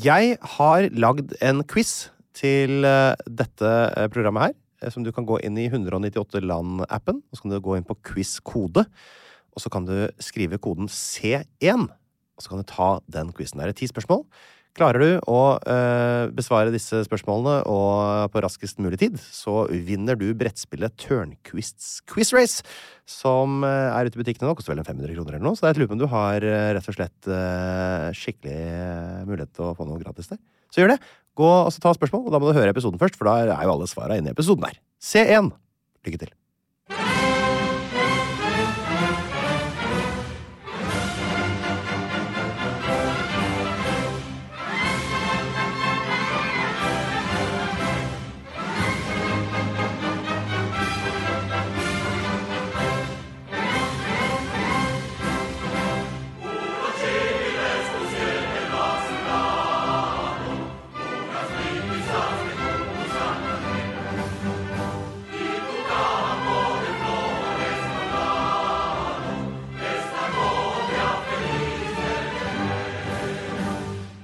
Jeg har lagd en quiz til eh, dette eh, programmet her, eh, som du kan gå inn i 198 land-appen, og så kan du gå inn på quiz-kode, og så kan du skrive koden C1, og så kan du ta den quizen. Det er ti spørsmål. Klarer du å eh, besvare disse spørsmålene og på raskest mulig tid, så vinner du brettspillet Turnquists Quiz Race, som eh, er ute i butikkene nå. Koster vel en 500 kroner eller noe, så det er et om du har eh, rett og slett eh, skikkelig eh, mulighet til å få noe gratis der. Så gjør det. Gå og ta spørsmål, og da må du høre episoden først, for da er jo alle svara inne i episoden der. C1. Lykke til.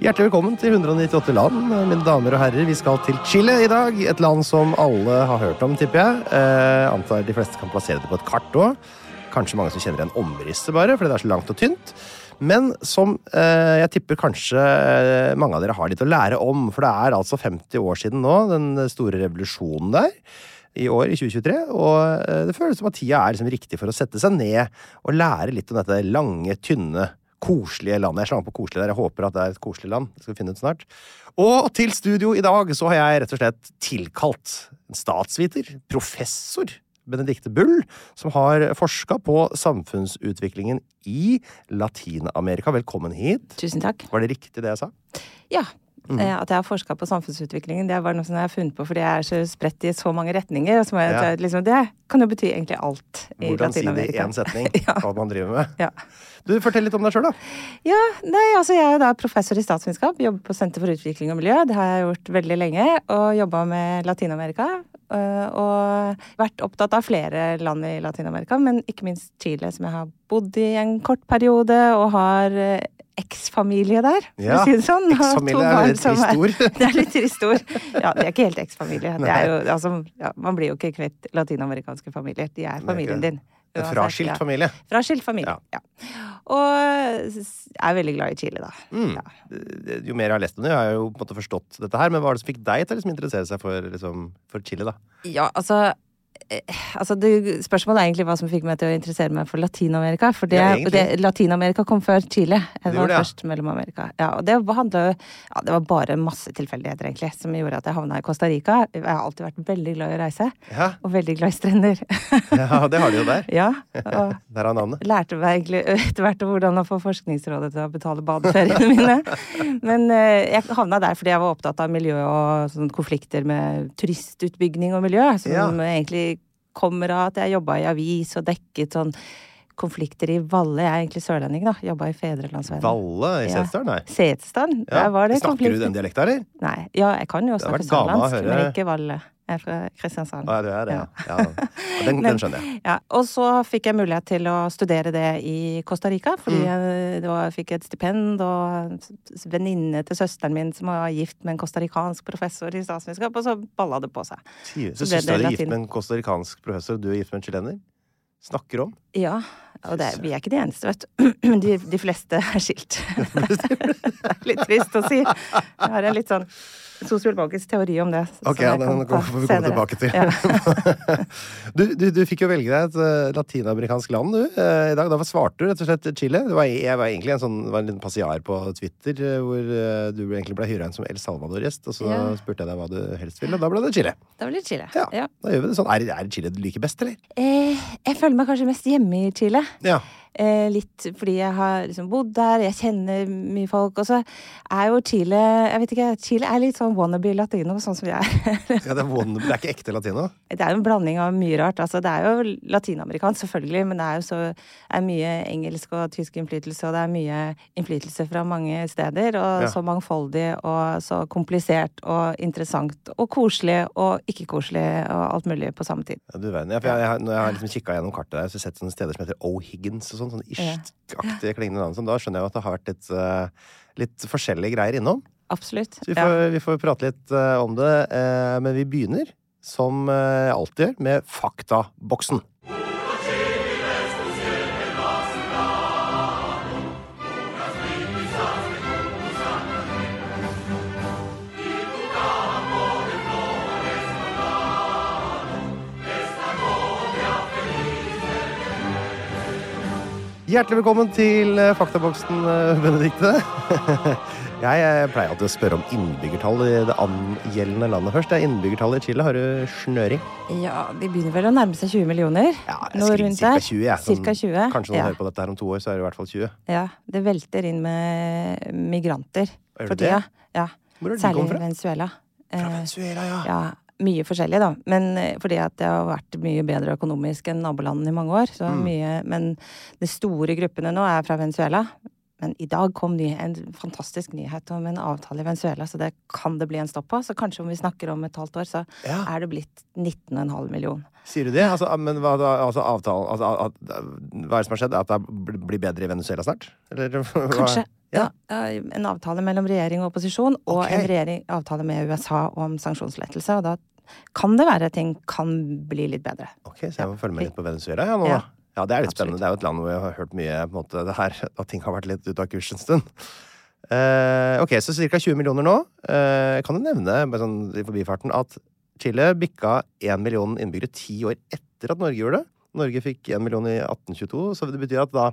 Hjertelig velkommen til 198 land, mine damer og herrer. Vi skal til Chile i dag. Et land som alle har hørt om, tipper jeg. Eh, antar de fleste kan plassere det på et kart òg. Kanskje mange som kjenner igjen omrisset, bare, fordi det er så langt og tynt. Men som eh, jeg tipper kanskje eh, mange av dere har litt å lære om. For det er altså 50 år siden nå, den store revolusjonen der. I år, i 2023. Og eh, det føles som at tida er liksom riktig for å sette seg ned og lære litt om dette lange, tynne koselige landet. Jeg slang på koselig der. Jeg håper at det er et koselig land. Det skal vi finne ut snart. Og til studio i dag så har jeg rett og slett tilkalt en statsviter, professor Benedicte Bull, som har forska på samfunnsutviklingen i Latin-Amerika. Velkommen hit. Tusen takk. Var det riktig det jeg sa? Ja. Eh, At jeg har forska på samfunnsutviklingen, det er bare noe som jeg har funnet på fordi jeg er så spredt i så mange retninger. Så må jeg, Ja. liksom, det kan jo bety egentlig alt i Hvordan si det i én setning, Ja. hva man driver med. Ja. Du, Fortell litt om deg sjøl, da. Ja, nei, altså jeg er da professor i statsvitenskap, jobber på Senter for utvikling og miljø. Det har jeg gjort veldig lenge, og jobba med Latin-Amerika. øh, Og vært opptatt av flere land i Latin-Amerika, men ikke minst Chile, som jeg har bodd i en kort periode, og har øh, eksfamilie der, for Ja, å si det sånn. Eksfamilie er barn trist ord. det er litt trist ord. Ja, det er ikke helt eksfamilie. Det er altså, ja, man blir jo ikke kvitt latinamerikanske familier. De er familien din. En fraskilt familie. Fra skilt familie, ja. Og jeg er veldig glad i Chile, da. Mm. Ja. Jo mer jeg har lest om det, jeg har jo på en måte forstått dette her. Men hva er det som fikk deg til å liksom interessere seg for, liksom, for Chile, da? Ja, altså Altså, det, Spørsmålet er egentlig hva som fikk meg til å interessere meg for Latin-Amerika. For det, Ja, det, Latin-Amerika kom før Chile. Det var det, ja. først Mellom-Amerika. Ja, og det handla jo ja, Det var bare masse tilfeldigheter, egentlig, som gjorde at jeg havna i Costa Rica. Jeg har alltid vært veldig glad i å reise, Ja, og veldig glad i strender. ja det har de jo der. ja, og Der har navnet. lærte meg egentlig etter hvert hvordan å få Forskningsrådet til å betale badeferiene mine. Men eh, jeg havna der fordi jeg var opptatt av miljø og sånn konflikter med turistutbygging og miljø, som egentlig kommer av at jeg jobba i avis og dekket sånn konflikter i Valle. Jeg er egentlig sørlending, da. Jobba i Fedrelandsvennen. Valle i. Setesdal? Nei. Setesdal. Ja. Der var det Snakker du konflikter. den dialekta, eller? Nei. Ja, jeg kan jo snakke sørlandsk, men ikke Valle. Jeg er fra Kristiansand. Ja, du er det, ja. ja. ja den, den skjønner jeg. Ja, og så fikk jeg mulighet til å studere det i Costa Rica, fordi Mm. jeg det var, fikk et stipend, og venninne til søsteren min som var gift med en costaricansk professor i statsvitenskap, og så balla det på seg. Sier- Så Så søstera di er gift med en costaricansk professor, og du er gift med en chilener? Snakker om? Ja, og det, vi er ikke de eneste, vet du. De, de fleste er skilt. det er litt trist å si. Jeg har en litt sånn sosiologisk teori om det. Ok, ja, den får vi komme senere. tilbake til. Ja. du, du, du fikk jo velge deg et uh, latinamerikansk land, du, eh, i dag. Da svarte du rett og slett Chile. Det var, jeg var egentlig en sånn, det var en liten passiar på Twitter eh, hvor eh, du egentlig ble hyra inn som El Salvador-gjest, og så Ja. spurte jeg deg hva du helst ville, og da ble det Chile. Da ble det Chile. Ja, Ja. Da gjør vi det sånn. Er, er det Chile du liker best, eller? Eh, jeg føler meg kanskje mest hjemme i Chile. Ja. Eh, litt fordi jeg har liksom bodd der, jeg kjenner mye folk. Og så er jo Chile Jeg vet ikke, Chile er litt sånn wannabe latino, sånn som vi er. ja det, er wannabe, det er ikke ekte latino? det er en blanding av mye rart. Altså, det er jo latinamerikansk, selvfølgelig, men det er jo så er mye engelsk og tysk innflytelse, og det er mye innflytelse fra mange steder. Og Ja. så mangfoldig og så komplisert og interessant og koselig og ikke koselig og alt mulig på samme tid. Ja, du verden. Ja, for jeg, jeg, når jeg har liksom kikka gjennom kartet der, så har jeg sett sånne steder som heter O'Higgins og sånn, sånn ish-aktige klingende navn. Sånn. Da skjønner jeg jo at det har vært litt, eh, litt forskjellige greier innom. Absolutt. Så vi Ja. får, vi får prate litt eh, om det. eh, men vi begynner, som uh, alltid gjør, med faktaboksen. Hjertelig velkommen til eh, faktaboksen, eh, Benedikte. Jeg eh, pleier alltid å spørre om innbyggertall i det angjeldende landet først. Det er innbyggertallet i Chile. Har du snøring? Ja, de begynner vel å nærme seg 20 millioner. Ja, jeg Noe rundt cirka der. 20, jeg. Sånn- Cirka 20. Kanskje noen ja. hører på dette her om to år, så er det i hvert fall 20. ja, det velter inn med migranter for tida. Ja. Hvor er de Særlig fra? Venezuela. Fra Venezuela, ja. ja, mye forskjellig, da. Men eh, fordi at det har vært mye bedre økonomisk enn nabolandene i mange år. Så Mm. mye, men de store gruppene nå er fra Venezuela. Men i dag kom en fantastisk nyhet om en avtale i Venezuela, så det kan det bli en stopp på. Så kanskje om vi snakker om et halvt år, så Ja. er det blitt 19,5 million. Sier du det? Altså, men hva? Altså, avtalen altså, at, Hva er det som har skjedd? At det blir bedre i Venezuela snart? Eller? Kanskje. Ja. Ja. ja, en avtale mellom regjering og opposisjon, og okay. en regjering, avtale med USA om sanksjonslettelse. Og da kan det være at ting kan bli litt bedre. Ok, så jeg må følge med litt på Venezuela ja, nå, Ja. Ja, det er litt Absolutt. spennende. Det er jo et land hvor jeg har hørt mye på en måte, det her, at ting har vært litt ute av kurs en stund. Uh, ok, så ca. 20 millioner nå. Uh, kan du nevne bare sånn, i forbifarten at Chile bikka 1 million innbyggere ti år etter at Norge gjorde det? Norge fikk 1 million i 1822, så det betyr at da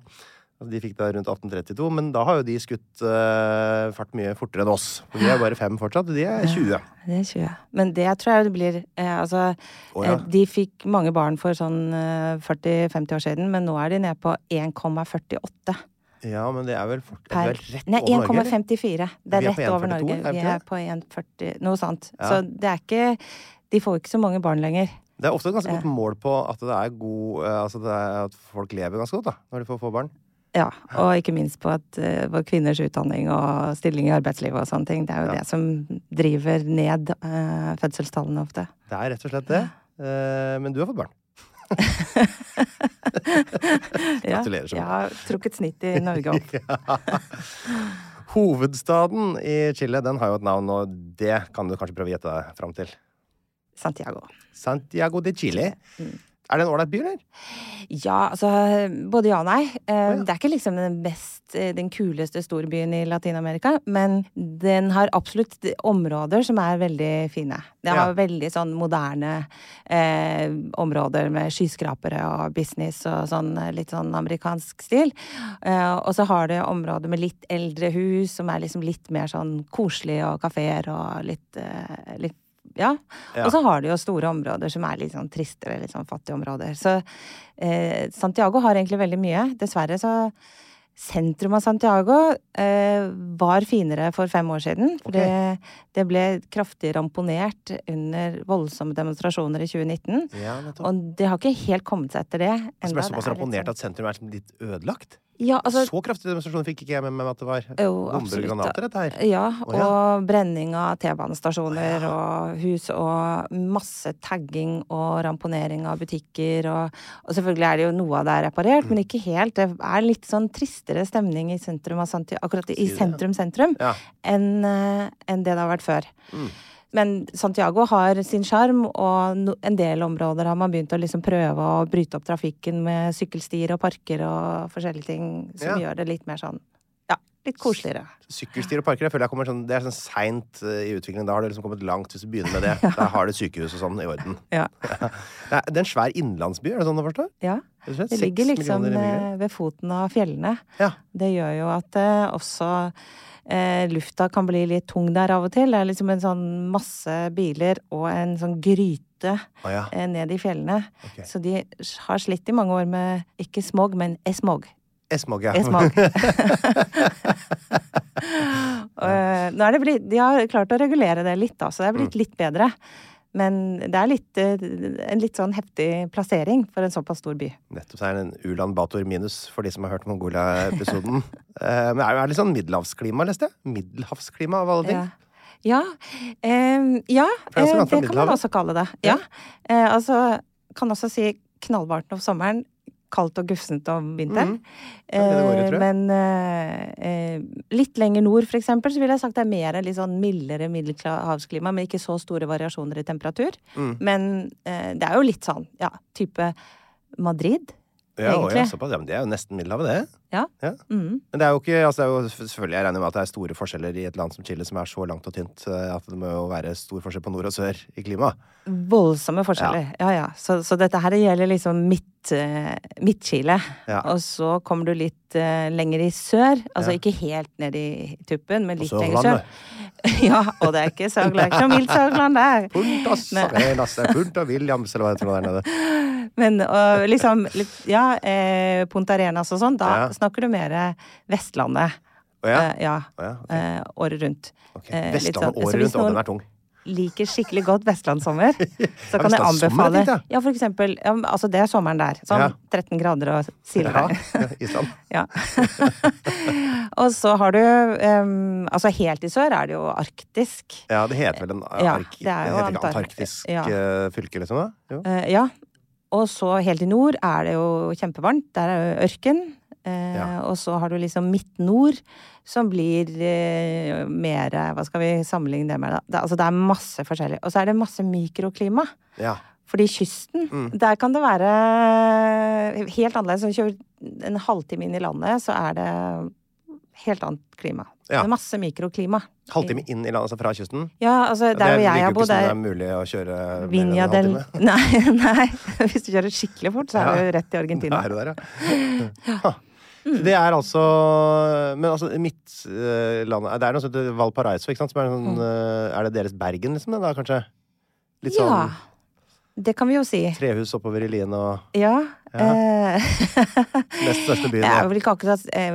altså De fikk det rundt 1832, men da har jo de skutt uh, fart mye fortere enn oss. For vi er bare fem fortsatt, og de er 20. Det er 20. Men det tror jeg det blir eh, Altså, oh, ja. eh, de fikk mange barn for sånn eh, 40-50 år siden, men nå er de nede på 1,48 Ja, men det er vel fort, per er rett Nei, over Norge? Nei, 1,54. Det er er rett over Norge. vi Vi er på 1,40 Noe sånt. Ja. Så det er ikke De får ikke så mange barn lenger. Det er ofte et ganske godt mål på at det er god eh, Altså det er at folk lever ganske godt, da, når de får få barn. Ja, og ikke minst på at uh, kvinners utdanning og stilling i arbeidslivet og sånne ting. Det er jo Ja. det som driver ned uh, fødselstallene ofte. Det er rett og slett det. Uh, men du har fått barn. Gratulerer så Jeg har trukket snitt i Norge opp. Hovedstaden i Chile den har jo et navn, og det kan du kanskje prøve å gjette deg fram til. Santiago. Santiago de Chile. Mm. Er det en ålreit by, eller? Ja, altså både ja og nei. Uh. Det er ikke liksom den best eh, den kuleste storbyen i Latin-Amerika, men den har absolutt områder som er veldig fine. Det har Ja. veldig sånn moderne uh, områder med skyskrapere og business og sånn litt sånn amerikansk stil. Uh, og så har det områder med litt eldre hus som er liksom litt mer sånn koselig og kafeer og litt, litt ja. Og så har de jo store områder som er litt sånn tristere, litt sånn fattige områder. Så eh, Santiago har egentlig veldig mye. Dessverre så Sentrum av Santiago eh, var finere for fem år siden. For okay. det, det ble kraftig ramponert under voldsomme demonstrasjoner i 2019. Ja. Og det har ikke helt kommet seg etter det. Så ble enda. det såpass er ramponert sånn- at sentrum er liksom litt ødelagt? Ja, altså, så kraftige demonstrasjoner fikk ikke jeg med meg at det var. Jo, Bomber og granater, dette her. Ja, oh, ja. og brenning av T-banestasjoner og hus og masse tagging og ramponering av butikker og, og selvfølgelig er det jo noe av det er reparert, men ikke helt. Det er litt sånn tristere stemning i sentrum av Santi akkurat i ja. sentrum-sentrum Ja. enn en det det har vært før. Mm. Men Santiago har sin sjarm, og en del områder har man begynt å liksom prøve å bryte opp trafikken med sykkelstier og parker og forskjellige ting som Ja. gjør det litt mer sånn litt koseligere. Sykkelstier og parker jeg føler jeg kommer sånn, det er sånn seint eh, i utviklingen. Da har du liksom kommet langt hvis du begynner med det. Da har du sykehus og sånn i orden. Ja. Det er, en svær innlandsby, er det sånn å forstå? Ja. Det, Det ligger liksom eh, ved foten av fjellene. Ja. Det gjør jo at eh, også eh, lufta kan bli litt tung der av og til. Det er liksom en sånn masse biler og en sånn gryte Å ja. eh, ned i fjellene. Okay. Så de har slitt i mange år med ikke smog, men esmog. Esmog, ja. Esmog. Eh, nå er det blitt, de har klart å regulere det litt, da, så det er Mm. blitt litt bedre. Men det er litt, eh, en litt sånn heftig plassering for en såpass stor by. Nettopp så er det en Ulan Bator minus for de som har hørt Mongolia-episoden. Eh, Men det er litt sånn middelhavsklima, leste jeg? Middelhavsklima av alle ting. Ja. Ja, eh, ja det det kan man også kalle det. Ja. Eh, altså, kan også si knallvarmt om sommeren. Kaldt og gufsent om vinteren. Mm. Går i, Eh, men eh, eh, litt lenger nord, for eksempel, så ville jeg sagt det er mer litt sånn mildere middelhavsklima, men ikke så store variasjoner i temperatur. Mm. Men eh, det er jo litt sånn, ja, type Madrid, Ja, å, ja, egentlig. såpass. Ja, men det er jo nesten Middelhavet, det. Ja. Ja. Mm. Men det er jo ikke altså det er jo, Selvfølgelig, jeg regner med at det er store forskjeller i et land som Chile, som er så langt og tynt, eh, at det må jo være stor forskjell på nord og sør i klima. Voldsomme forskjeller. Ja, ja. Så, så dette her gjelder liksom midt, eh, Midt-Chile. Ja. Og så kommer du litt uh, lenger i sør. Altså Ja. ikke helt ned i tuppen, men litt lenger sør. ja, og det er ikke Sørland. Ikke noe mildt Sørland der. Puntas. Arenas, Punta Williams, eller hva heter det der nede. Men og liksom litt, Ja, eh, Punta Arenas og sånn, da Ja. Snakker du mer Vestlandet. Å ja? Uh, ja. Oh, ja, okay. uh, året rundt. Okay. eh, Vestlandet sånn- året rundt, og den er tung. liker skikkelig godt vestlandssommer, så Ja, kan jeg anbefale ja. Ja, for eksempel. Ja, altså, det er sommeren der. Sånn Ja. 13 grader og Ja. Island. Ja. og så har du um, Altså, helt i sør er det jo arktisk. Ja, det heter vel en Ja, ark... det er jo heter antarktisk ja. eh, fylke, liksom? Da? Jo. Uh, ja. Og så helt i nord er det jo kjempevarmt. Der er jo ørken. Eh, Ja. Og så har du liksom midt-nord, som blir eh, mer Hva skal vi sammenligne det med, da? Det, altså, det er masse forskjellig. Og så er det masse mikroklima. Ja. Fordi kysten, Mm. der kan det være helt annerledes. Så kjører en halvtime inn i landet, så er det helt annet klima. Ja. Det er masse mikroklima. Halvtime inn i landet, altså fra kysten? Ja, altså der hvor jeg har bodd, Det er jo ikke som det er er mulig å kjøre mer enn Vinja en halvtime. nei, nei, hvis du kjører skikkelig fort, så er Ja. du rett i Argentina. Der og der, ja. Ha. Det er altså Men altså, midtlandet Det er noe som heter Valparaiso, ikke sant? Som er, Mm. sånn, eh, er det deres Bergen, liksom? Da, kanskje? Litt Ja, sånn det kan vi jo si. trehus oppover i lien og Ja. Ja. eh, nest største byen. Vel ikke akkurat eh,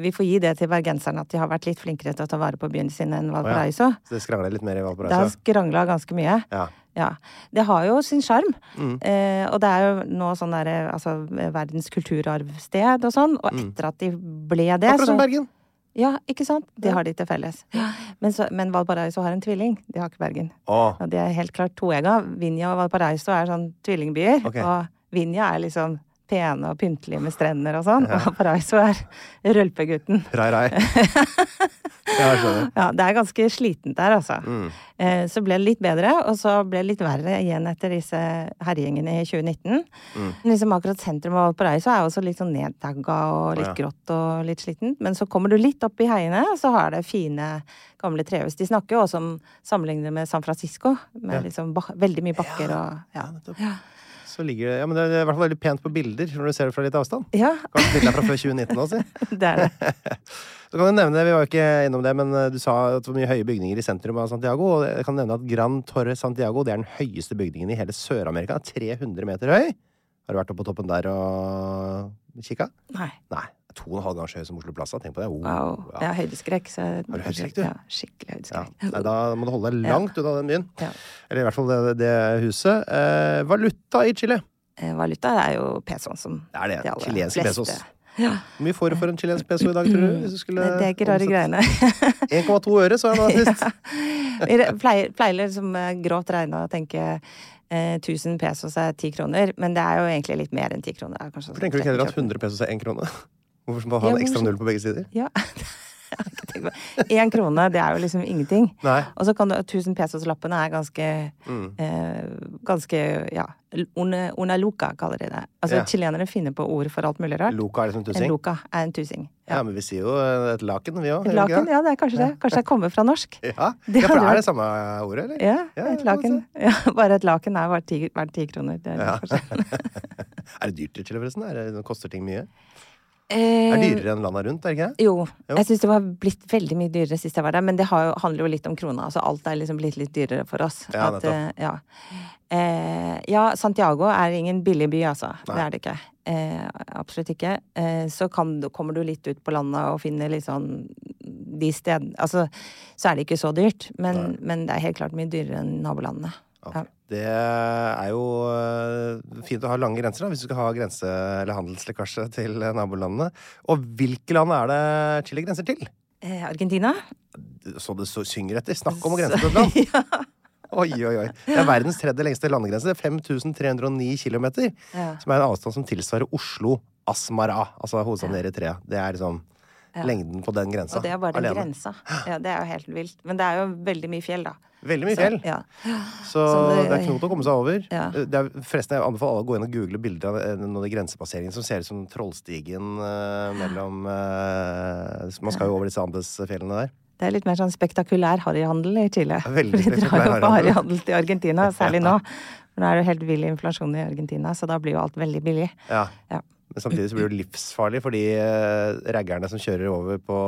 Vi får gi det til bergenserne at de har vært litt flinkere til å ta vare på byen sin enn Valparaiso. Så det skrangla litt mer i Valparaiso? Det har skrangla ganske mye. Ja. Ja. Det har jo sin sjarm. Mm. Eh, og det er jo nå sånn derre altså verdens kulturarvsted og sånn. Og Mm. etter at de ble det, Akkurat så som Bergen. Ja, ikke sant? Det har de til felles. Men, så, men Valparaiso har en tvilling. De har ikke Bergen. Å, Og det er helt klart toegga. Vinja og Valparaiso er sånn tvillingbyer. Okay. Og Vinja er liksom pene og pyntelige med strender og sånn. Ja. Og Paraiso er rølpegutten. rai, rai. Ja. Ja, det er ganske slitent der, altså. Mm. Eh, så ble det litt bedre, og så ble det litt verre igjen etter disse herjingene i 2019. Mm. Liksom akkurat sentrum av Valparaiso er også litt sånn nedtagga og litt ja. grått og litt slitent. Men så kommer du litt opp i heiene, og så har det fine, gamle trehus. De snakker jo også om sammenlignet med San Francisco, med liksom veldig mye bakker og ja. nettopp. Så ligger det Ja, men det er i hvert fall veldig pent på bilder når du ser det fra litt avstand. ja, Kanskje bildet er fra før 2019 også, si. det er det. Så kan du nevne, Vi var jo ikke innom det, men eh, du sa at det var mye høye bygninger i sentrum av Santiago. og Jeg kan nevne at Gran Torre Santiago det er den høyeste bygningen i hele Sør-Amerika. 300 meter høy. Har du vært oppe på toppen der og kikka? Nei. Nei. To og en halv gang så høy som Oslo Plaza. Tenk på det. Oh, Wow. ja. Jeg har høydeskrekk. Så Har du høydeskrekk, du? Ja, skikkelig Ja. høydeskrekk. Nei, da må du holde deg langt unna den byen. Ja. Eller i hvert fall det, det huset. Eh, valuta i Chile. Eh, Valuta er jo pesoen som Det er det. de Chilenske pesos. Ja. Hvor mye får du for en chilensk peso i dag, tror du? Du Det er ikke rare greiene. 1,2 øre, så jeg nå sist. Vi pleier, pleier liksom eh, grovt regna å tenke eh, 1000 pesos er 10 kroner, men det er jo egentlig litt mer enn 10 kroner. Er Hvorfor tenker du ikke heller at 100 pesos er 1 krone? Hvorfor skal man ha Ja, en ekstra null på begge sider? Ja. Én krone, det er jo liksom ingenting. Nei. Og så kan du 1000 pesos-lappene er ganske Mm. eh, Ganske ja. Una, una luca, kaller de det. Altså Ja. chilenere finner på ord for alt mulig rart. Loka er liksom En tussing? luca er en tusing. Ja, men vi sier jo eh, et laken, vi òg. Laken, ja, det er kanskje det. Kanskje det kommer fra norsk. Ja, Det ja, for det er det samme ordet, eller? Ja, Ja, et laken. Ja, bare et laken er verdt ti, ti kroner. Det er Ja. Er det dyrt i Chile, forresten? Er det, koster ting mye? Eh, Er dyrere enn landa rundt, er det ikke det? Jo. Jo. Jeg syns det var blitt veldig mye dyrere sist jeg var der, men det har jo, handler jo litt om krona. Altså alt er liksom blitt litt dyrere for oss. Ja, At, eh, ja. Eh, ja, Santiago er ingen billig by, altså. Det er det ikke. Eh, absolutt ikke. Eh, så kan, du- kommer du litt ut på landet og finner litt sånn de stedene Altså, så er det ikke så dyrt, men, men det er helt klart mye dyrere enn nabolandene. Ok. Ja. Det er jo eh, fint å ha lange grenser, da, hvis du skal ha grense- eller handelslekkasje til eh, nabolandene. Og hvilke land er det Chile grenser til? Eh, Argentina? Så det så synger etter. Snakk om å grense til et land! ja. Oi, oi, oi. Det er verdens tredje lengste landegrense. 5309 km. Ja. Som er en avstand som tilsvarer Oslo-Asmara, altså hovedstaden i Eritrea. Det er liksom Ja. lengden på den grensa. Og det er bare den alene. grensa. Ja, det er jo helt vilt. Men det er jo veldig mye fjell, da. Veldig mye Så, fjell. ja. Så Så det, det- er ikke noe å komme seg over. Ja. Det er, forresten, Jeg anbefaler alle å gå inn og google bilder av eh, noen av de grensepasseringene som ser ut som Trollstigen eh, mellom eh, Man skal jo over disse Andesfjellene der. Det er litt mer sånn spektakulær harryhandel i Chile. Veldig For de drar jo på harryhandel. harryhandel til Argentina, særlig nå. For nå er det jo helt vill inflasjon i Argentina, så da blir jo alt veldig billig. Ja. Ja. Men samtidig så blir det livsfarlig for de uh, raggerne som kjører over på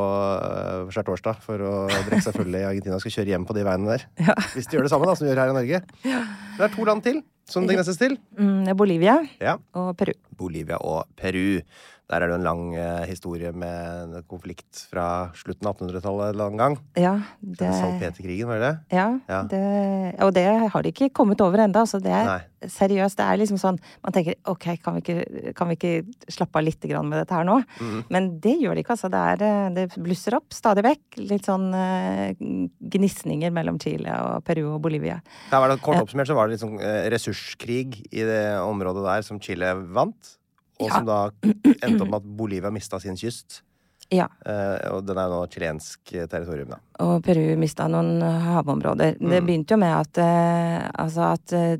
skjærtorsdag for å drikke seg fulle i Argentina og skal kjøre hjem på de veiene der. Ja. Hvis de gjør det samme da, som de gjør her i Norge. Det er to land til som det grenses til. Mm, Bolivia Ja. og Peru. Bolivia og Peru. Der er det jo en lang eh, historie med en konflikt fra slutten av 1800-tallet en gang. Ja, Det... Salpeterkrigen, var det det? ja, Ja. det Og det har de ikke kommet over ennå. Så det er Nei. seriøst. Det er liksom sånn Man tenker ok, kan vi ikke, kan vi ikke slappe av litt med dette her nå? Mm. Men det gjør de ikke, altså. Det, er, eh, det blusser opp stadig vekk. Litt sånn eh, gnisninger mellom Chile og Peru og Bolivia. Der var det Kort oppsummert så var det sånn eh, ressurskrig i det området der som Chile vant. Og Ja. som da endte opp med at Bolivia mista sin kyst. Ja. Eh, og den er jo nå chilensk territorium, da. Og Peru mista noen havområder. Det Mm. begynte jo med at eh, altså at eh,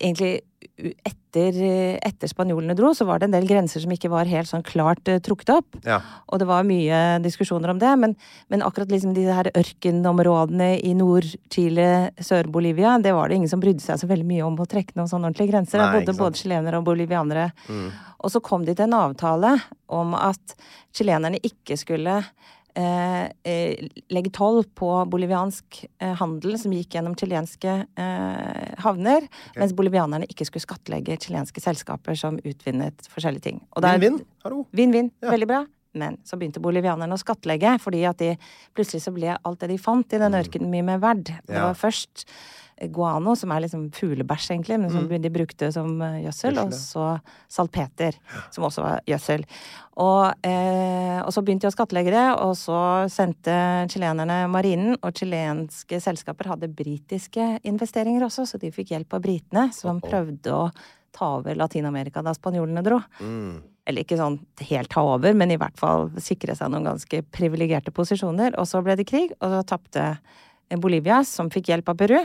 egentlig etter, etter spanjolene dro, så var det en del grenser som ikke var helt sånn klart uh, trukket opp. Ja. Og det var mye diskusjoner om det, men, men akkurat liksom de her ørkenområdene i Nord-Chile, Sør-Bolivia, det var det ingen som brydde seg så veldig mye om å trekke noen sånne ordentlige grenser. Nei, Det bodde både chilenere og bolivianere. Mm. Og så kom de til en avtale om at chilenerne ikke skulle legge toll på boliviansk eh, handel som gikk gjennom chilenske eh, havner, mens bolivianerne ikke skulle skattlegge chilenske selskaper som utvinnet forskjellige ting. Vinn-vinn. Hallo. Vinn-vinn. Ja. Veldig bra. Men så begynte bolivianerne å skattlegge, fordi at de plutselig så ble alt det de fant i den ørkenen, mye mer verd. Det var først guano, som er liksom fuglebæsj, egentlig, men som de brukte som eh, gjødsel, Mm. Og så salpeter, som også var gjødsel. Og, eh, og så begynte de å skattlegge det, og så sendte chilenerne marinen, og chilenske selskaper hadde britiske investeringer også, så de fikk hjelp av britene, som oh. prøvde å ta over Latin-Amerika da spanjolene dro Mm. eller ikke sånn helt ta over, men i hvert fall sikre seg noen ganske privilegerte posisjoner. Og så ble det krig, og så tapte Bolivia, som fikk hjelp av Peru.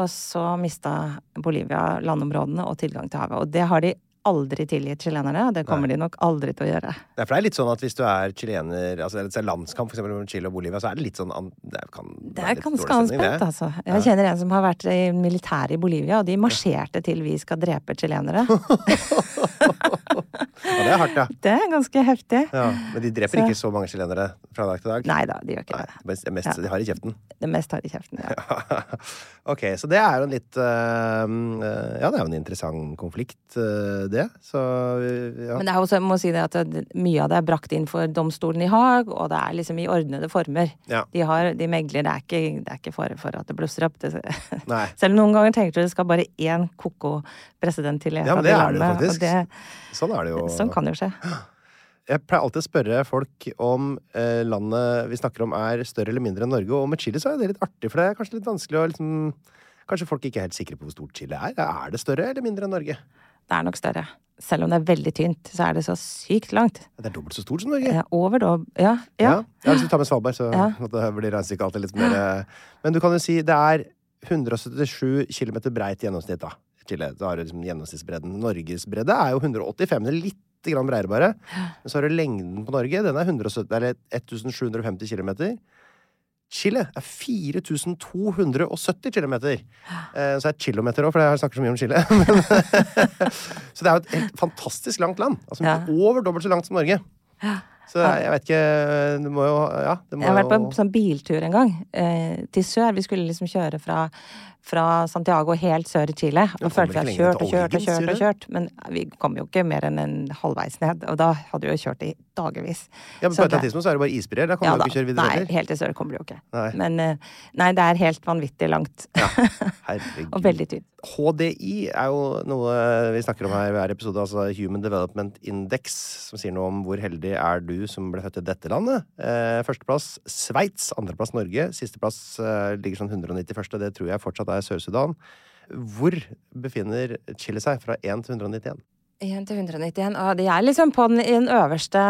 Og så mista Bolivia landområdene og tilgang til havet. Og det har de aldri tilgitt chilenere. og det kommer de nok aldri til å gjøre. Nei, det er litt sånn at hvis du er chilener altså det er landskamp for eksempel mellom Chile og Bolivia, så er det litt sånn Det kan Det er ganske anspent, altså. Jeg kjenner en som har vært i militæret i Bolivia, og de marsjerte til 'vi skal drepe chilenere'. Ja, det er hardt, ja. Det er ganske heftig. ja. Men de dreper Så- ikke så mange chilenere fra dag til dag? Nei da, de gjør ikke Nei, det. mest, mest, Ja. De har i kjeften. Det meste har i kjeften. Ja. ok, så det er jo en litt eh, Ja, det er jo en interessant konflikt, eh, det. Så ja. Men det er også, jeg må si det at mye av det er brakt inn for domstolen i Haag, og det er liksom i ordnede former. Ja. De, har, de megler, det er ikke, det er ikke fare for at det blusser opp. Det, selv noen ganger tenker du det skal bare én ko-ko president til Ja, men det er det faktisk. det- Sånn er det jo. Sånn kan det jo skje. Jeg pleier alltid å spørre folk om eh, landet vi snakker om er større eller mindre enn Norge, og med Chile så er det litt artig, for det er kanskje litt vanskelig å liksom Kanskje folk ikke er helt sikre på hvor stort Chile er. Er det større eller mindre enn Norge? Det er nok større. Selv om det er veldig tynt, så er det så sykt langt. Det er dobbelt så stort som Norge. Ja, over da. Ja. ja. Ja, Hvis du tar med Svalbard, så Ja. det blir regnestykket alltid litt mer eh, Men du kan jo si det er 177 km breit gjennomsnitt, da. Chile. Da har du liksom gjennomsnittsbredden. Norges bredde er jo 185. Det er litt bredere, bare. Men så har du lengden på Norge. Den er 170, eller 1750 km. Chile er 4270 km. Eh, så er det kilometer òg, for jeg snakker så mye om Chile. Så det er jo et helt fantastisk langt land. Altså Ja. over dobbelt så langt som Norge. Så jeg vet ikke Det må jo Ja. Det må Jeg har vært på en sånn biltur en gang, eh, til sør. Vi skulle liksom kjøre fra, fra Santiago helt sør i Chile. Ja, Og følte vi har hadde kjørt og kjørt og kjørt og kjørt. Men vi kom jo ikke mer enn en halvveis ned. Og da hadde vi jo kjørt i dagevis. ja, men På et eller annet tidspunkt så er det bare isbreer. Da kan Ja du jo ikke kjøre videre Nei, helt til sør kommer du jo ikke. Nei. Men eh, nei, det er helt vanvittig langt. Herregud. og veldig tynt. HDI er jo noe vi snakker om her hver episode, altså Human Development Index, som sier noe om hvor heldig er du som ble født i dette landet. Eh, førsteplass Sveits, andreplass Norge, sisteplass eh, ligger sånn 191. Det tror jeg fortsatt er Sør-Sudan. Hvor befinner Chile seg fra 1 til 191? 1 til 191. Og de er liksom på den, i den øverste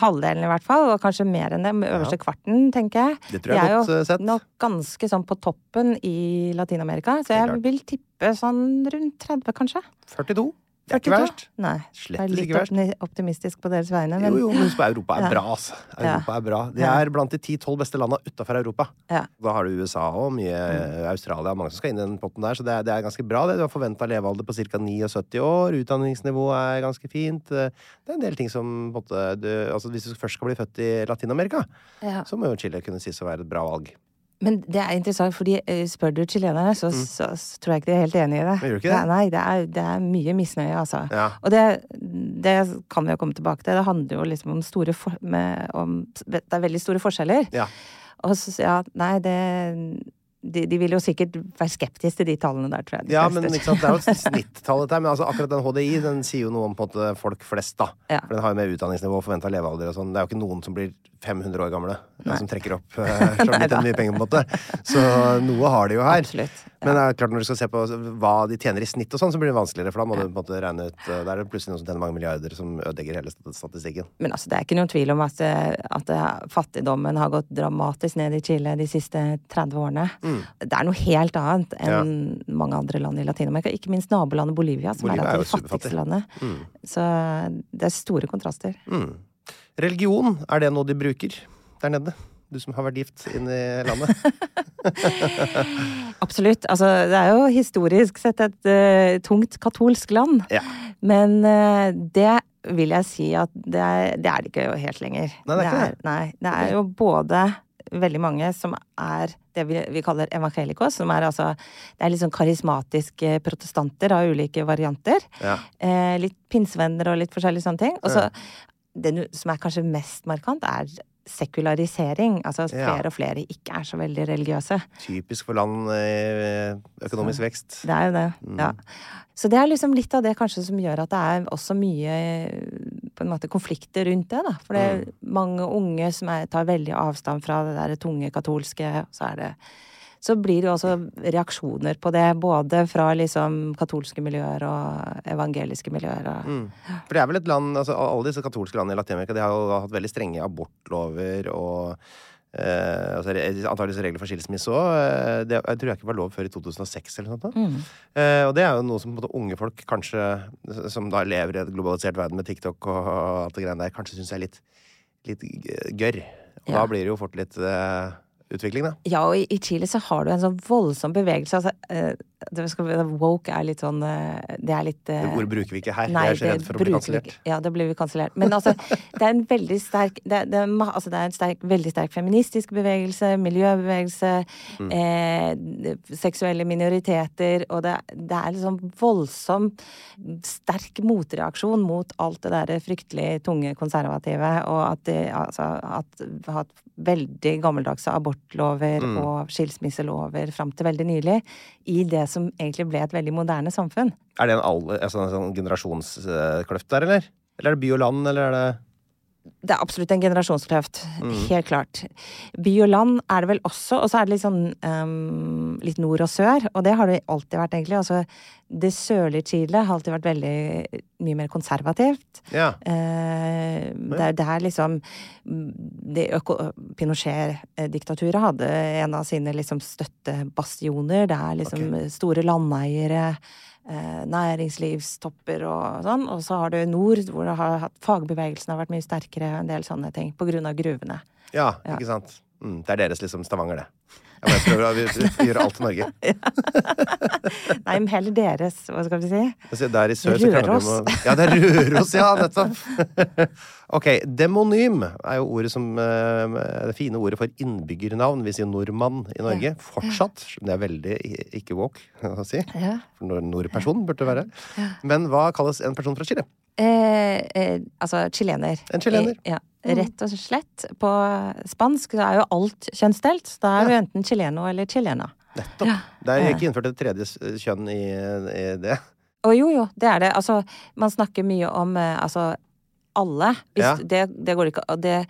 halvdelen i hvert fall, og kanskje mer enn det. Den øverste kvarten, tenker jeg. Det tror jeg de er godt, jo eh, sett. nok ganske sånn på toppen i Latin-Amerika, så jeg vil tippe sånn rundt 30, kanskje. 42. Det er ikke 42? verst. Nei. Slett jeg er litt optimistisk på deres vegne, men Jo, jo, men husk på Europa er Ja. bra, altså. Europa er bra. De er blant de 10-12 beste landa utafor Europa. Ja. Da har du USA og mye mm. Australia, mange som skal inn i den potten der, så det er, det er ganske bra. det. Du har forventa levealder på ca. 79 år, utdanningsnivået er ganske fint. Det er en del ting som måte, du, altså Hvis du først skal bli født i Latin-Amerika, Ja. så må jo Chile kunne sies å være et bra valg. Men det er interessant, fordi eh, spør du chilenerne, så, så, så tror jeg ikke de er helt enig i det. Mm. Men gjør ikke det? Nei, det er, det er mye misnøye, altså. Ja. Og det, det kan vi jo komme tilbake til. Det handler jo liksom om store for, med, om, Det er veldig store forskjeller. Ja. Og så, ja, nei, det de, de vil jo sikkert være skeptiske til de tallene der, tror jeg. de Ja, men det er jo et snittall, dette her. Men altså, akkurat den HDI den sier jo noe om måte folk flest, da. Ja. For den har jo med utdanningsnivå og forventa levealder og sånn. Det er jo ikke noen som blir 500 år gamle, som trekker opp uh, så mye penger, på en måte. Så noe har de jo her. Absolutt. Men det er klart når du skal se på hva de tjener i snitt og sånn, så blir det vanskeligere. For da må du på en måte regne ut Da er det plutselig noen som tjener mange milliarder, som ødelegger hele statistikken. Men altså, det er ikke noen tvil om at, eh, at eh, fattigdommen har gått dramatisk ned i Chile de siste 30 årene. Det er noe helt annet enn mange andre land i Latin-Amerika. Ikke minst nabolandet Bolivia, som Bolivia er er et av jo de fattigste landet. Mm. Så det er store kontraster. Mm. Religion, er det noe de bruker der nede? Du som har vært gift inn i landet. Absolutt. Altså, det er jo historisk sett et uh, tungt katolsk land. Ja. Men uh, det vil jeg si at det er det, er det ikke helt lenger. Nei, det er ikke det. Nei, det er jo både veldig mange som er det vi, vi kaller evangelikos, som er altså Det er litt sånn karismatiske protestanter av ulike varianter. Ja. Eh, litt pinsevenner og litt forskjellige sånne ting. Og så det som er kanskje mest markant, er sekularisering. Altså at Ja. flere og flere ikke er så veldig religiøse. Typisk for land i økonomisk vekst. Det er jo det. Mm. Ja. Så det er liksom litt av det kanskje som gjør at det er også mye på en måte konflikter rundt det. da. For det er Mm. mange unge som er, tar veldig avstand fra det der tunge katolske. Så er det så blir det jo også reaksjoner på det, både fra liksom katolske miljøer og evangeliske miljøer. Og, Mm. For det er vel et land altså Alle disse katolske landene i Latin-Amerika De har jo hatt veldig strenge abortlover og eh, altså, antakeligvis regler for skilsmisse òg. Det jeg tror jeg ikke var lov før i 2006 eller sånt. Mm. Eh, og det er jo noe som på en måte, unge folk kanskje som da lever i et globalisert verden med TikTok og alt det greiene der, kanskje syns er litt, litt gørr. Og Ja. da blir det jo fort litt eh, utvikling, da. Ja, og i, Chile så har du en sånn voldsom bevegelse. Altså, eh, Woke er litt sånn eh, Det er litt Det eh, ordet bruker vi ikke her. Nei, jeg er så det redd for å bli kansellert. Ja, da blir vi kansellert. Men altså, det er en veldig sterk Det, er- det, er, altså, det er en sterk, veldig sterk feministisk bevegelse, miljøbevegelse, Mm. eh, seksuelle minoriteter, og det, det er liksom voldsom sterk motreaksjon mot alt det derre fryktelig tunge konservative, og at de altså at hatt veldig gammeldagse abortlover Mm. og skilsmisselover fram til veldig nylig, i det som egentlig ble et veldig moderne samfunn. Er det en, all, altså, en sånn generasjonskløft der, eller? Eller er det by og land, eller er det Det er absolutt en generasjonskløft. Mm. Helt klart. By og land er det vel også, og så er det litt sånn um, litt nord og sør, og det har det alltid vært, egentlig. Altså, det sørlige Chile har alltid vært veldig mye mer konservativt. Ja. Eh, det, er- det liksom det Pinochet-diktaturet hadde en av sine liksom støttebastioner. Det er liksom store landeiere, næringslivstopper og sånn. Og så har du nord, hvor har fagbevegelsen har vært mye sterkere, en del sånne ting. På grunn av gruvene. ja, ikke sant? Mm, det er deres liksom Stavanger, det. Jeg bare prøver å gjøre alt i Norge. Nei, men heller deres, hva skal vi si? Altså, Der i sør så Røros. om Ja, det er Røros, ja, nettopp! ok, demonym er jo ordet som eh, Det fine ordet for innbyggernavn. Vi sier nordmann i Norge. Fortsatt. Det er veldig ikke woke å si. Ja. For nordperson burde det være. Men hva kalles en person fra Chile? Eh, eh, altså chilener. En chilener. Eh, ja. Rett og slett. På spansk så er jo alt kjønnsdelt. Da er du enten chileno eller chilena. Nettopp. Det er ikke innført et tredje kjønn i, i det. Og jo, jo, det er det. Altså, man snakker mye om eh, altså alle. Hvis, Ja. det, det går ikke og det,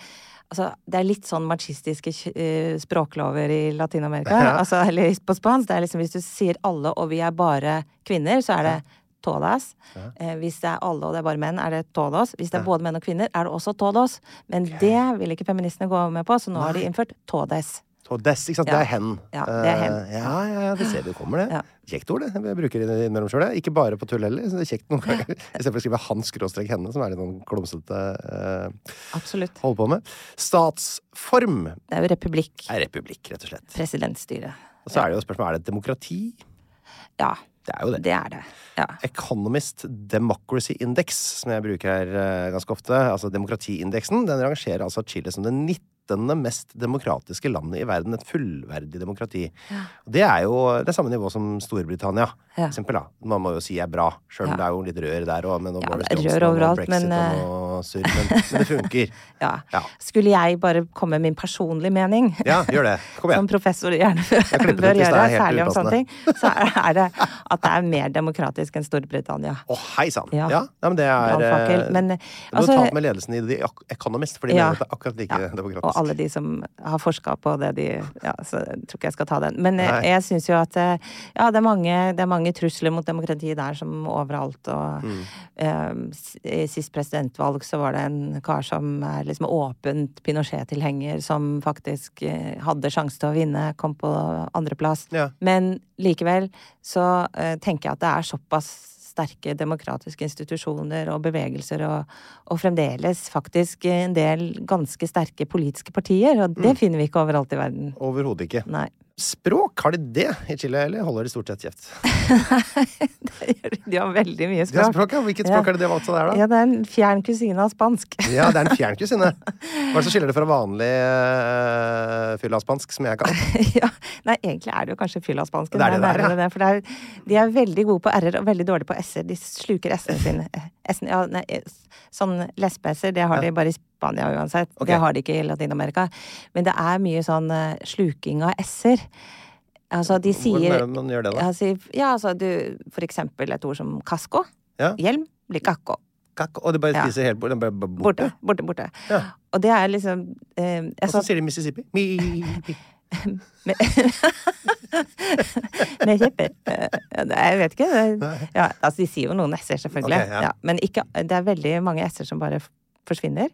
altså, det er litt sånn machistiske eh, språklover i Latin-Amerika. Ja. Altså, eller på spansk. Det er liksom hvis du sier alle og vi er bare kvinner, så er det todas. Eh, hvis det er alle og det er bare menn, er det todos. Hvis det er både menn og kvinner, er det også todos. Men det vil ikke feministene gå med på, så nå har de innført todes. Todes, ikke sant? Ja. Det er hen. Ja, det er hen. Uh, Ja, ja, det ser du kommer, det. Kjekt ord, det. Jeg bruker det innimellom sjøl. Ikke bare på tull heller. Så det er kjekt noen ganger. Istedenfor å skrive han skråstrek henne, som er litt sånn klumsete uh, Absolutt. holde på med. Statsform Det er jo republikk. er republikk, rett og slett. Presidentstyre. Og så er det jo spørsmålet er det et demokrati. Ja, Det er jo det. det er det. Ja. Economist Democracy Index, som jeg bruker her eh, ganske ofte, altså demokratiindeksen, den rangerer altså Chile som det 19. mest demokratiske landet i verden. Et fullverdig demokrati. Ja. Det er jo det samme nivå som Storbritannia, Ja. eksempel. Da. Man må jo si er bra, sjøl om Ja. det er jo litt rør der òg, Ja, det er rør overalt, men, eh, surr. Men, men det funker. Ja. Skulle jeg bare komme med min personlige mening, Ja, gjør det. Kom igjen. som professor gjerne bør gjøre, særlig om sånne ting, så er det at det er mer demokratisk enn Storbritannia. Å, hei sann! Ja. Ja. Nei, men det er Brannfakkel. eh, Men Du må altså ta med ledelsen i The Economist, for de Ja. mener at det er akkurat like ja, demokratisk. Og alle de som har forska på det de Ja, så jeg tror ikke jeg skal ta den. Men eh, Nei. jeg syns jo at eh, ja, det er, mange, det er mange trusler mot demokratiet der som overalt. Og Mm. eh, i sist presidentvalg så var det en kar som er liksom åpent Pinochet-tilhenger, som faktisk eh, hadde sjanse til å vinne, kom på andreplass. Ja. Men likevel så eh, tenker jeg at det er såpass sterke demokratiske institusjoner og bevegelser, og, og fremdeles faktisk en del ganske sterke politiske partier, og Mm. det finner vi ikke overalt i verden. Overhodet ikke. Nei. Språk, har de det i Chile, eller holder de stort sett kjeft? De har veldig mye språk. språk, ja. Hvilket språk Ja. er det de har valgt seg der, da? Ja, det er en fjern kusine av spansk. Ja, det er en fjern kusine. Hva er det som skiller det fra vanlig uh, fyllaspansk, som jeg kan? ja. Nei, egentlig er det jo kanskje fyllaspansken. Det er det er der, ja. det, for det er, de er veldig gode på r-er og veldig dårlige på s-er. De sluker s-ene sine. Ja, nei, sånn lesbe-s-er, det har de bare i Spania uansett. Okay. Det har de ikke i Latin-Amerika. Men det er mye sånn eh, sluking av s-er. Altså, de Hvordan sier er det man gjør det, da? Ja, ja, altså du For eksempel et ord som casco. Ja. Hjelm blir kakko. Kakko, og de bare Ja. spiser helt bort, de bare borte. Borte. Borte, borte. Ja. Og det er liksom eh, Og så sier de Mississippi. Mi, med, med kjepper. Eh, Jeg vet ikke. Ja, altså, de sier jo noen s-er, selvfølgelig. Okay, ja. ja. men ikke, det er veldig mange s-er som bare forsvinner.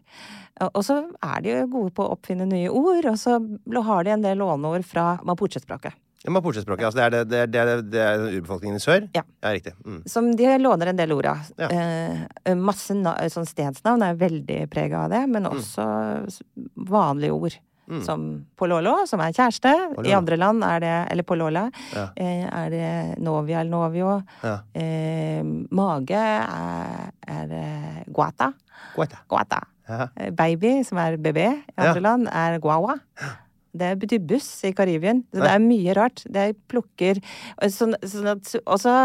Og så er de jo gode på å oppfinne nye ord, og så har de en del låneord fra mapuche-språket. Mapuche-språket. Altså det, er det, det, er- det, er- urbefolkningen i sør? Ja. riktig. Mm. Som de låner en del ord av. Ja. Eh, masse sånn stedsnavn er veldig prega av det, men også mm. vanlige ord. Som pololo, som er kjæreste. Pololo. I andre land er det Eller polola. Ja. Eh, er det novia eller novio. Ja. Eh, mage er, er eh, guata. Guata. Guata. Ja. Eh, Baby, som er bebé i andre land, er guagua. Det betyr buss i Karibien. Så Nei. det er mye rart. De plukker sånn, sånn at, Og så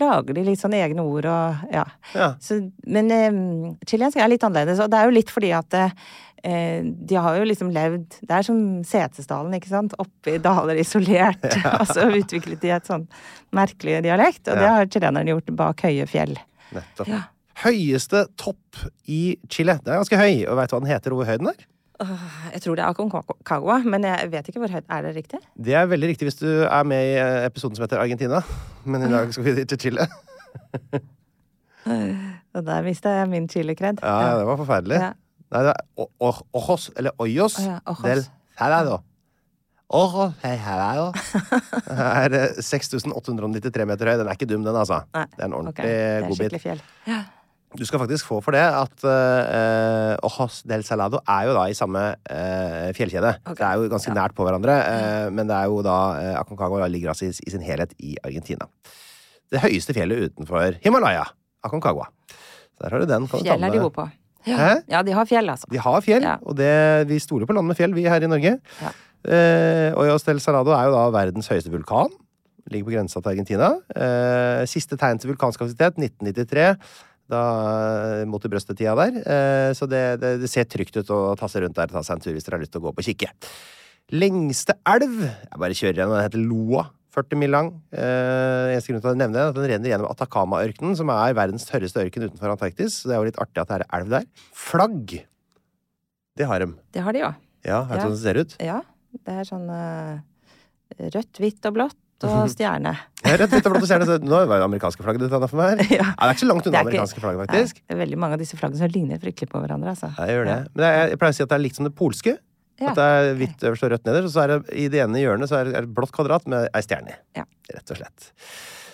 lager de litt sånne egne ord og ja. Ja. Så, men um, chilensk er litt annerledes, og det er jo litt fordi at uh, de har jo liksom levd Det er som Setesdalen, ikke sant? Oppi daler isolert. og så utviklet de et sånn merkelig dialekt, og det har chilenerne gjort bak høye fjell. Nettopp. Ja. Høyeste topp i Chile. Det er ganske høy, og veit du hva den heter, over hvor høy den er? Jeg tror det er Aconcagua, men jeg vet ikke hvor høyt Er det riktig? Det er veldig riktig hvis du er med i eh, episoden som heter Argentina. Men i dag skal vi til Chile. Og der mista jeg min chilekred. Ja, ja, det var forferdelig. Ja. Nei, det er ojos, eller Ojos, oh, ja, ojos. del salado. Ojos del salado. Det er eh, 6893 meter høy. Den er ikke dum, den, altså. Nei, Det er en ordentlig Det er godbit. skikkelig fjell. Ja. Du skal faktisk få for det at uh, Ojos del Salado er jo da i samme uh, fjellkjede. Okay. Det er jo ganske ja. nært på hverandre, uh, men det er jo da uh, Aconcagua ligger altså i, i sin helhet i Argentina. Det høyeste fjellet utenfor Himalaya. Aconcagua. Så der har du den. Fjell er de gode på. Ja. Ja, de har fjell, altså. De har fjell, Ja. og det, vi stoler på land med fjell, vi her i Norge. Ja. Eh, Ojos del Salado er jo da verdens høyeste vulkan. Ligger på grensa til Argentina. Eh, siste tegn til vulkansk aktivitet 1993. Da eh, mot i brøstet-tida der. Eh, så det, det, det ser trygt ut å ta seg rundt der og ta seg en tur hvis dere har lyst til å gå på kikke. Lengste elv Jeg bare kjører gjennom. Den heter Loa. 40 mil lang. Eh, eneste grunn til å nevne det er at Den renner gjennom Atacama-ørkenen, som er verdens tørreste ørken utenfor Antarktis. Så det er jo litt artig at det er elv der. Flagg! Det har de. Det har de jo. Ja, Vet du Ja. hvordan det ser ut? Ja. Det er sånn uh, rødt, hvitt og blått og stjerne. Ja, rett, rett og blått og stjerne. Nå var det amerikanske flagget du tegna for meg her. Ja. Ja, det er ikke så langt unna er amerikanske flagget, faktisk. Det er veldig mange av disse flaggene som ligner fryktelig på hverandre, altså. Ja, jeg gjør det. Men jeg, jeg pleier å si at det er likt som det polske. At det er hvitt øverst og rødt nederst, og så er det i det ene hjørnet så er det et blått kvadrat med ei stjerne i. Ja. Rett og slett.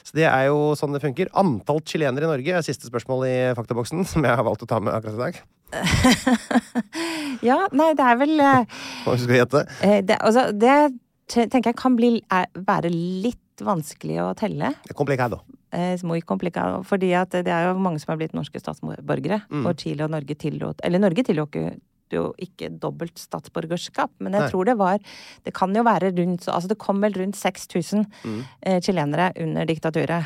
Så det er jo sånn det funker. Antall chilenere i Norge er siste spørsmål i faktaboksen, som jeg har valgt å ta med akkurat i dag. Ja, nei, det er vel eh, Hva skal vi gjette? eh, det, altså, det tenker jeg kan bli, er, være litt vanskelig å telle. Complicado. Eh, muy complicado, fordi at det er jo mange som har blitt norske statsborgere. Mm. Og Chile og Norge tillot Eller Norge tillot jo- jo ikke dobbelt statsborgerskap, men jeg Nei. tror det var Det kan jo være rundt Altså det kom vel rundt 6000 Mm. eh, chilenere under diktaturet.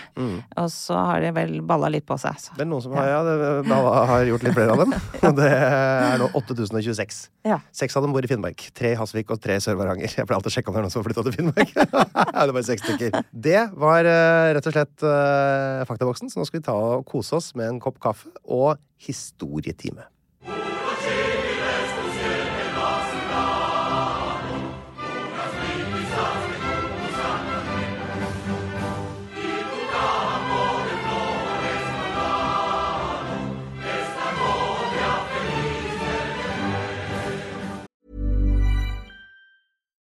Og så har de vel balla litt på seg. Så. Det er noen som har, ja, det, har gjort litt flere av dem. Og det er nå 8026. Ja. Seks av dem bor i Finnmark. Tre i Hasvik og tre i Sør-Varanger. Jeg pleier alltid å sjekke om det er noen som har flytta til Finnmark. Ja, det var seks stykker. Det var eh, rett og slett uh, faktaboksen, så nå skal vi ta og kose oss med en kopp kaffe og historietime.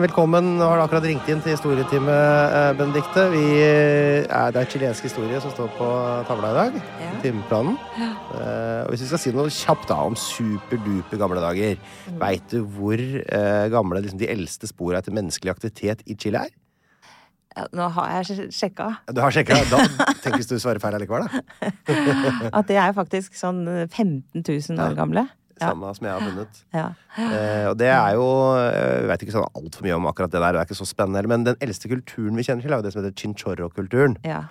Velkommen. Nå har du akkurat ringt inn til historietime, Benedicte. Benedikte. Vi eh, er, det er chilensk historie som står på tavla i dag. Ja. Timeplanen. Eh, og hvis vi skal si noe kjapt da om superduper gamle dager, Mm. veit du hvor eh, gamle liksom, de eldste spora etter menneskelig aktivitet i Chile er? Ja, nå har jeg sj- sjekka Du har sjekka? Da tenk hvis du svarer feil allikevel, da. at de er faktisk sånn 15 000 år gamle. Samme som jeg har funnet. Ja. Eh, og det er jo Jeg vet ikke sånn altfor mye om akkurat det der, det er ikke så spennende, men den eldste kulturen vi kjenner til, er jo det som heter chinchorro-kulturen. Ja.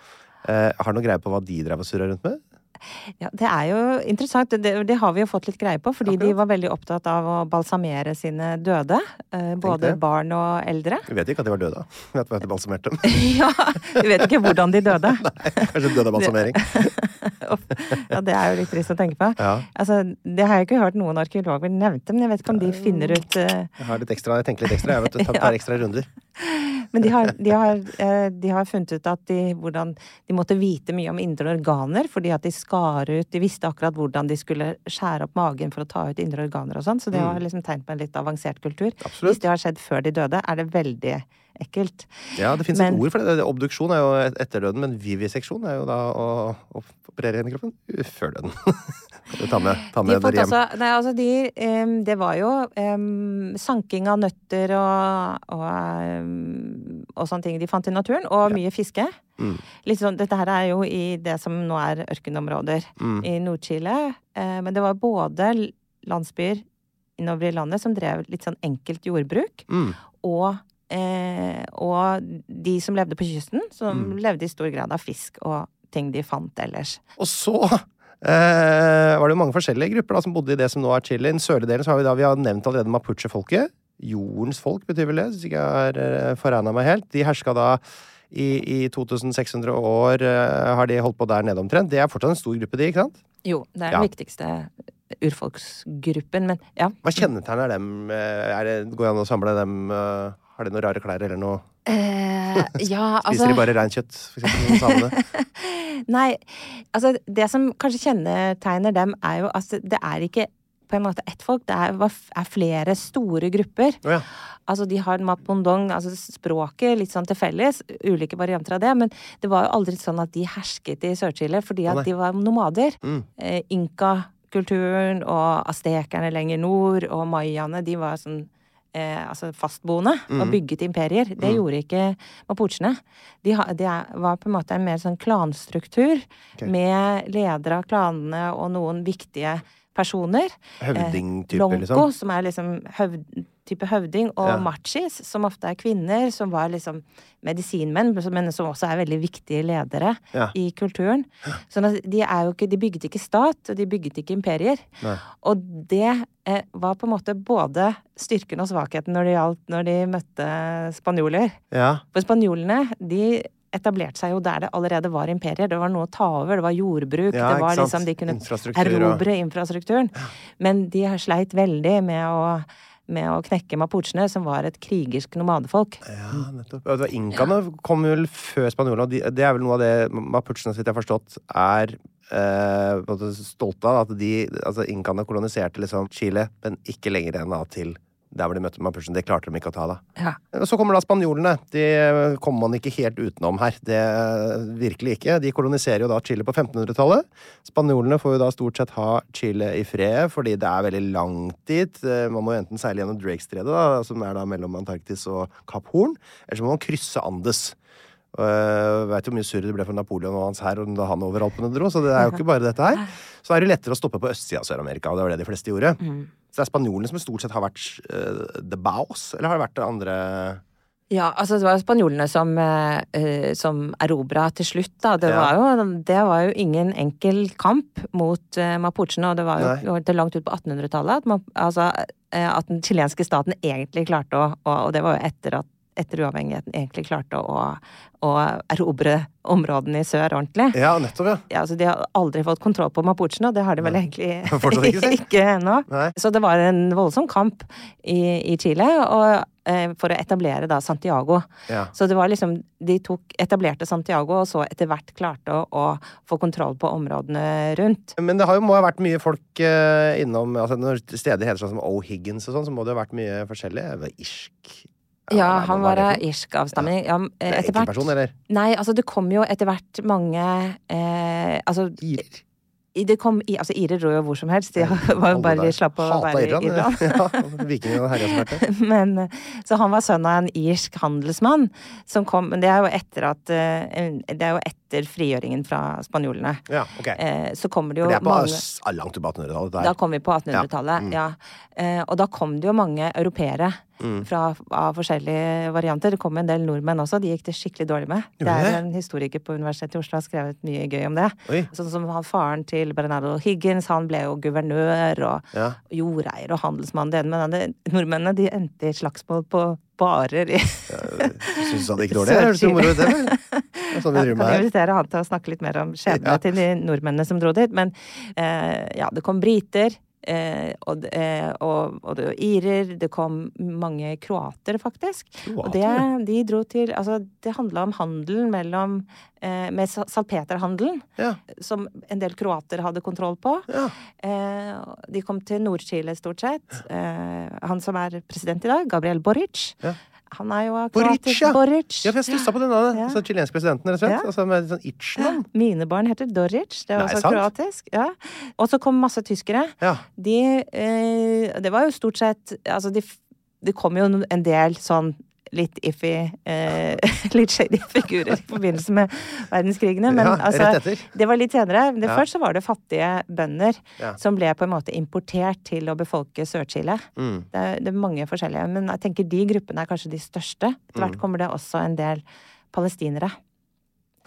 Eh, har du noe greie på hva de drev og surra rundt med? ja, det er jo interessant. Det, det har vi jo fått litt greie på, fordi de var veldig opptatt av å balsamere sine døde. eh, Både barn og eldre. Vi vet ikke at de var døde. Vi vet bare at de balsamerte dem. ja, Vi vet ikke hvordan de døde. Kanskje døde av balsamering. Ja, Det er jo litt trist å tenke på. Ja. Altså, Det har jeg ikke hørt noen arkeologer nevnte, men jeg vet ikke om de finner ut uh... Jeg har litt ekstra, jeg tenker litt ekstra. Jeg vet, du, Ta et par ekstra runder. Men de har, de, har, eh, de har funnet ut at de, hvordan, de måtte vite mye om indre organer, fordi at de skar ut De visste akkurat hvordan de skulle skjære opp magen for å ta ut indre organer og sånn, så det var liksom tegn på en litt avansert kultur. Mm. Absolutt. Hvis det har skjedd før de døde, er det veldig ekkelt. Ja, det fins et ord for det. Obduksjon er jo etter døden, men viviseksjon er jo da å, operere i kroppen før døden. Ta med, ta med de dere hjem? altså, nei, altså de, um, det var jo um, sanking av nøtter og, og, um, og sånne ting de fant i naturen, og mye fiske. Mm. Sånn, dette her er jo i det som nå er ørkenområder Mm. i Nord-Chile. Uh, men det var både landsbyer innover i landet som drev litt sånn enkelt jordbruk, Mm. og, eh, og de som levde på kysten, som Mm. levde i stor grad av fisk og ting de fant ellers. Og så var det jo mange forskjellige grupper da, som bodde i det som nå er Chile. I den sørlige delen så har vi da, vi har nevnt allerede mapuche-folket. Jordens folk betyr vel det, hvis ikke jeg har uh, forregna meg helt. De herska da i, i 2600 år, eh, har de holdt på der nede omtrent. Det er fortsatt en stor gruppe, de, ikke sant? Jo, det er Ja. den viktigste urfolksgruppen, men ja. Hva kjennetegner dem? eh, Er det, går det an å samle dem eh, Har de noen rare klær eller noe? Eh, ja, Spiser altså de bare reinkjøtt, for eksempel? samene? Nei, altså det som kanskje kjennetegner dem, er jo altså det er ikke på en måte ett folk, det er, er flere store grupper. Oh, ja. Altså de har mapondong, altså språket litt sånn til felles, ulike varianter av det, men det var jo aldri sånn at de hersket i Sør-Chile, fordi at de var nomader. Mm. Eh, Inka-kulturen og aztekerne lenger nord, og mayaene, de var sånn eh, altså fastboende Mm. og bygget imperier. Det gjorde ikke mapuchene. De, ha, de var på en måte en mer sånn klanstruktur okay. med ledere av klanene og noen viktige personer. Høvding-type, Lonko, liksom? som er liksom høvd, type høvding, og Ja. machis, som ofte er kvinner, som var liksom medisinmenn, men som også er veldig viktige ledere Ja. i kulturen. Sånn at de ikke De bygget ikke stat, og de bygget ikke imperier. Nei. Og det eh, var på en måte både styrken og svakheten når det gjaldt når de møtte spanjoler. Ja. For spanjolene, de etablerte seg jo der det allerede var imperier. Det var noe å ta over, det var jordbruk, Ja, det var liksom De kunne erobre infrastrukturen. Men de har sleit veldig med å, med å knekke mapuchene, som var et krigersk nomadefolk. Ja, nettopp. Ja, Inkaene kom vel før spanjolene, og det er vel noe av det mapuchene, så vidt jeg har forstått, er eh, stolte av. At de, altså Inkaene koloniserte liksom Chile, men ikke lenger enn da til der hvor de møtte mapuchen. Det klarte de ikke å ta, da. Ja. Så kommer da spanjolene. De kommer man ikke helt utenom her. Det Virkelig ikke. De koloniserer jo da Chile på 1500-tallet. Spanjolene får jo da stort sett ha Chile i fred, fordi det er veldig langt dit. Eh, Man må jo enten seile gjennom Drake-stredet, som er da mellom Antarktis og Kapp Horn, eller så må man krysse Andes. Uh, vet jo hvor mye surr det ble for Napoleon og hans hær da han over Alpene dro, så det er jo ikke bare dette her. Så er det lettere å stoppe på østsida av Sør-Amerika, det var det de fleste gjorde. Så det er spanjolene som stort sett har vært uh, the bows, eller har det vært det andre Ja, altså det var spanjolene som, eh, eh, som erobra til slutt, da. Det, Ja. var jo, det var jo ingen enkel kamp mot uh, mapuchene, og det var jo Nei. langt ut på 1800-tallet at, man- altså, eh, at den chilenske staten egentlig klarte å og, og det var jo etter at etter uavhengigheten egentlig klarte å, å erobre områdene i sør ordentlig. Ja, nettopp, ja. Ja, altså De har aldri fått kontroll på mapuchene, og det har de vel egentlig Fortsatt ikke, ikke ennå. Så det var en voldsom kamp i, i Chile og, eh, for å etablere da Santiago. Ja. Så det var liksom De tok, etablerte Santiago, og så etter hvert klarte å, å få kontroll på områdene rundt. Men det har jo, må ha vært mye folk eh, innom altså Når steder heter sånn som O'Higgins og sånn, så må det ha vært mye forskjellig. Det var Irsk Ja, han var er av irsk avstamning. Ja, Det eh, er etter hvert enkeltperson, eller? Nei, altså det kom jo etter hvert mange eh, Altså Irer. det kom, altså Irer dro jo hvor som helst. De var jo bare slapp å Hata være i Irland, ja. Så Men, så han var sønn av en irsk handelsmann som kom Men det er jo etter at eh, Det er jo etter frigjøringen fra spanjolene. Ja, ok. Eh, Så kommer det jo det er på mange langt tilbake på 1800-tallet. Da kom vi på 1800-tallet, ja. Eh, Og da kom det jo mange europeere Mm. fra, av forskjellige varianter. Det kom en del nordmenn også, de gikk det skikkelig dårlig med. Det er en historiker på Universitetet i Oslo har skrevet mye gøy om det. Oi. Sånn som han faren til Bernardo Higgins, han ble jo guvernør og Ja. jordeier og handelsmann. Det ene med det. Nordmennene de endte i slagsmål på barer i Syns han det gikk dårlig? Det Høres det moro ut, det? sånn vi Ja, kan invitere han til å snakke litt mer om skjebnen Ja. til de nordmennene som dro dit. Men eh, ja, det kom briter. Eh, og, eh, og, og det var irer. Det kom mange kroater, faktisk. Og det, de dro til Altså, det handla om handelen mellom eh, Med salpeterhandelen, Ja. som en del kroater hadde kontroll på. Ja. Eh, de kom til Nord-Chile, stort sett. Eh, han som er president i dag, Gabriel Boric. Ja. Han er jo av Boric, ja. Boric. Ja, for jeg stussa på det navnet. Ja. Altså, chilensk presidenten, rett og slett. Ja. Altså, med sånn itch-navn. Mine barn heter Doric. Det er Nei, også sant? kroatisk. Ja. Og så kom masse tyskere. Ja. De eh, Det var jo stort sett Altså, de, det kom jo en del sånn litt iffy eh, Litt shady figurer i forbindelse med verdenskrigene. Men Ja, altså, det var litt senere. Det Ja. Først så var det fattige bønder Ja. som ble på en måte importert til å befolke Sør-Chile. Mm. Det, det er mange forskjellige. Men jeg tenker de gruppene er kanskje de største. Etter Mm. hvert kommer det også en del palestinere.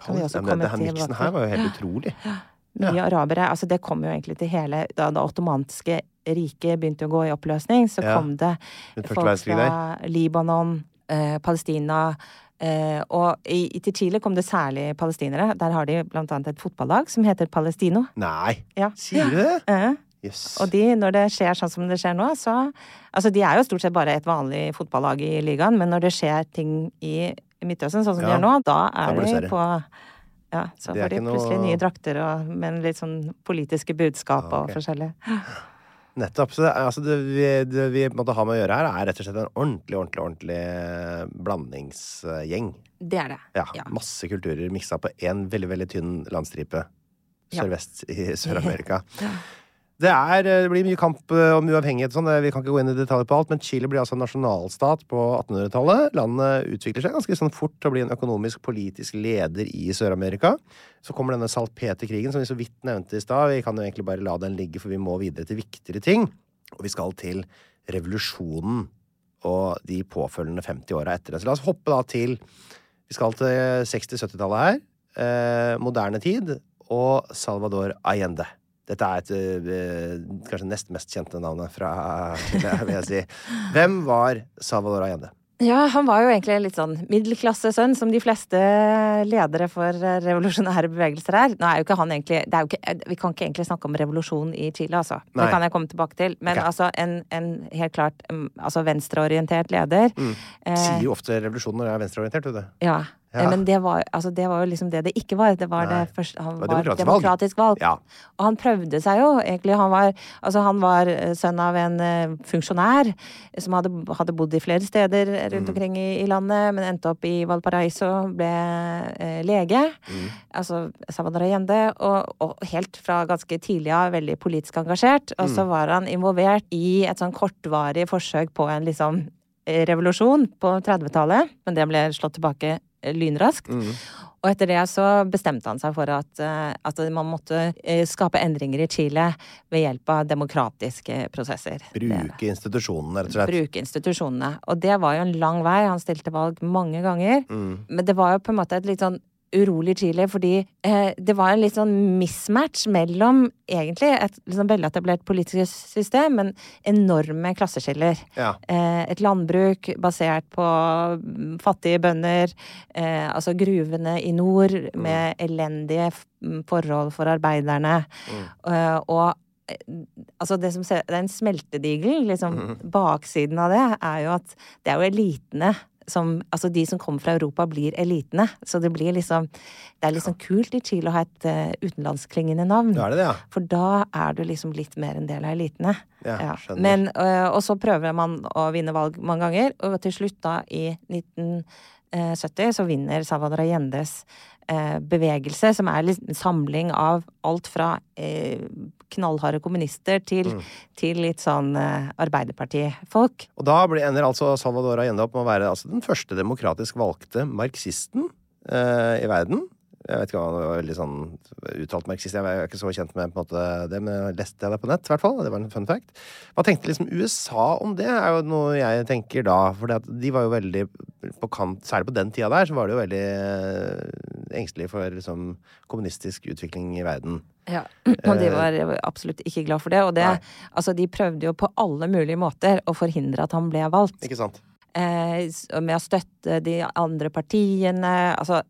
Komme det her miksen her var jo helt utrolig. Mye arabere. Altså det kom jo egentlig til hele Da det ottomanske riket begynte å gå i oppløsning, så kom det folk fra Libanon, Palestina eh, Og i, til Chile kom det særlig palestinere. Der har de blant annet et fotballag som heter Palestino. Nei, Ja. sier du det? Eh, Yes. og de, når det skjer sånn som det skjer nå, så Altså, de er jo stort sett bare et vanlig fotballag i ligaen, men når det skjer ting i Midtøsten, sånn som de gjør nå, da er da de på ja, så får de plutselig noe- nye drakter og, med litt sånn politiske budskap Ah, og forskjellig. Nettopp. Så det, altså, det, vi, det vi måtte ha med å gjøre her, er rett og slett en ordentlig, ordentlig, ordentlig eh, blandingsgjeng. Det er det. Ja, Ja. Masse kulturer miksa på én veldig, veldig tynn landstripe Ja. sørvest i Sør-Amerika. Det, er, det blir mye kamp eh, om uavhengighet sånn. Vi kan ikke gå inn i detaljer på alt, men Chile blir altså nasjonalstat på 1800-tallet. Landet utvikler seg ganske sånn fort til å bli en økonomisk, politisk leder i Sør-Amerika. Så kommer denne salpeterkrigen, som vi så vidt nevnte i stad. Vi kan jo egentlig bare la den ligge, for vi må videre til viktigere ting. Og vi skal til revolusjonen og de påfølgende 50 åra etter det. Så la oss hoppe da til Vi skal til 60-70-tallet her. Eh, moderne tid. Og Salvador Allende. Dette er et eh, kanskje nest mest kjente navnet fra Chile, vil jeg si. Hvem var Salvador Allende? Ja, han var jo egentlig litt sånn middelklassesønn, som de fleste ledere for eh, revolusjonære bevegelser er. Nå er jo ikke han egentlig det ikke, eh, Vi kan ikke egentlig snakke om revolusjon i Chile, altså. Nei. Det kan jeg komme tilbake til. Men okay. altså en, en helt klart mm, altså venstreorientert leder. mm. Sier jo ofte revolusjon når det er venstreorientert, du du. Ja. Ja. Eh, Men det var, altså det var jo liksom det det ikke var. Det var det første Han Det var var demokratisk demokratisk, valg. Ja. Og han prøvde seg jo egentlig. Han var, altså han var eh, sønn av en eh, funksjonær som hadde, hadde bodd i flere steder rundt Mm. omkring i, i landet, men endte opp i Valparaiso, ble eh, lege. Mm. Altså Salvador Allende. Og, og helt fra ganske tidlig av veldig politisk engasjert. Og Mm. så var han involvert i et sånn kortvarig forsøk på en liksom revolusjon på 30-tallet, men det ble slått tilbake lynraskt. Mm. Og etter det så bestemte han seg for at, eh, at man måtte eh, skape endringer i Chile ved hjelp av demokratiske prosesser. Bruke institusjonene, rett og slett. Bruke institusjonene. Og det var jo en lang vei. Han stilte valg mange ganger. Mm. Men det var jo på en måte et litt sånn urolig Chile fordi eh, det var en litt sånn mismatch mellom egentlig et liksom veletablert politisk system, men enorme klasseskiller. Ja. Eh, et landbruk basert på mm, fattige bønder, eh, altså gruvene i nord med elendige mm, forhold for arbeiderne. Eh, og eh, altså det som ser, det er en smeltedigel, liksom. Baksiden av det er jo at det er jo elitene som Altså de som kommer fra Europa, blir elitene. Så det blir liksom Det er liksom kult i Chile å ha et uh, utenlandsklingende navn. Er det det, ja. For da er du liksom litt mer en del av elitene. Ja, skjønner. Men, uh, og så prøver man å vinne valg mange ganger, og til slutt da, i 1970, så vinner Salvador Allendes eh, bevegelse, som er litt en samling av alt fra eh, knallharde kommunister til, Mm. til litt sånn eh, arbeiderpartifolk. Og da blir- ender altså Salvador Allende opp med å være altså, den første demokratisk valgte marxisten eh, i verden. Jeg vet ikke om han var veldig sånn uttalt marxist, jeg er ikke så kjent med måte det, men leste jeg det på nett, i hvert fall. Det var en fun fact. Hva tenkte liksom USA om det, er jo noe jeg tenker da. For de var jo veldig på kant, særlig på den tida der, så var de jo veldig eh, engstelige for liksom kommunistisk utvikling i verden. Ja. Og de var absolutt ikke glad for det. Og det, altså, de prøvde jo på alle mulige måter å forhindre at han ble valgt. Ikke sant? eh, med å støtte de andre partiene. Altså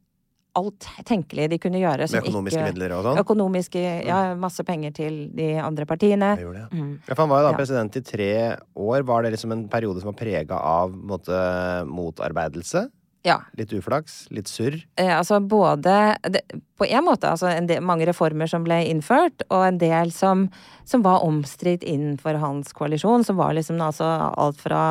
alt tenkelig de kunne gjøre. Med økonomiske ikke, midler og sånn? Økonomiske, ja, masse penger til de andre partiene. Jeg gjorde ja. Mm. Ja, for han var jo da Ja. president i tre år. Var det liksom en periode som var prega av måte, motarbeidelse? Ja. Litt uflaks? Litt surr? Eh, altså både det, På en måte altså en del, mange reformer som ble innført, og en del som, som var omstridt innenfor hans koalisjon. Som var liksom altså alt fra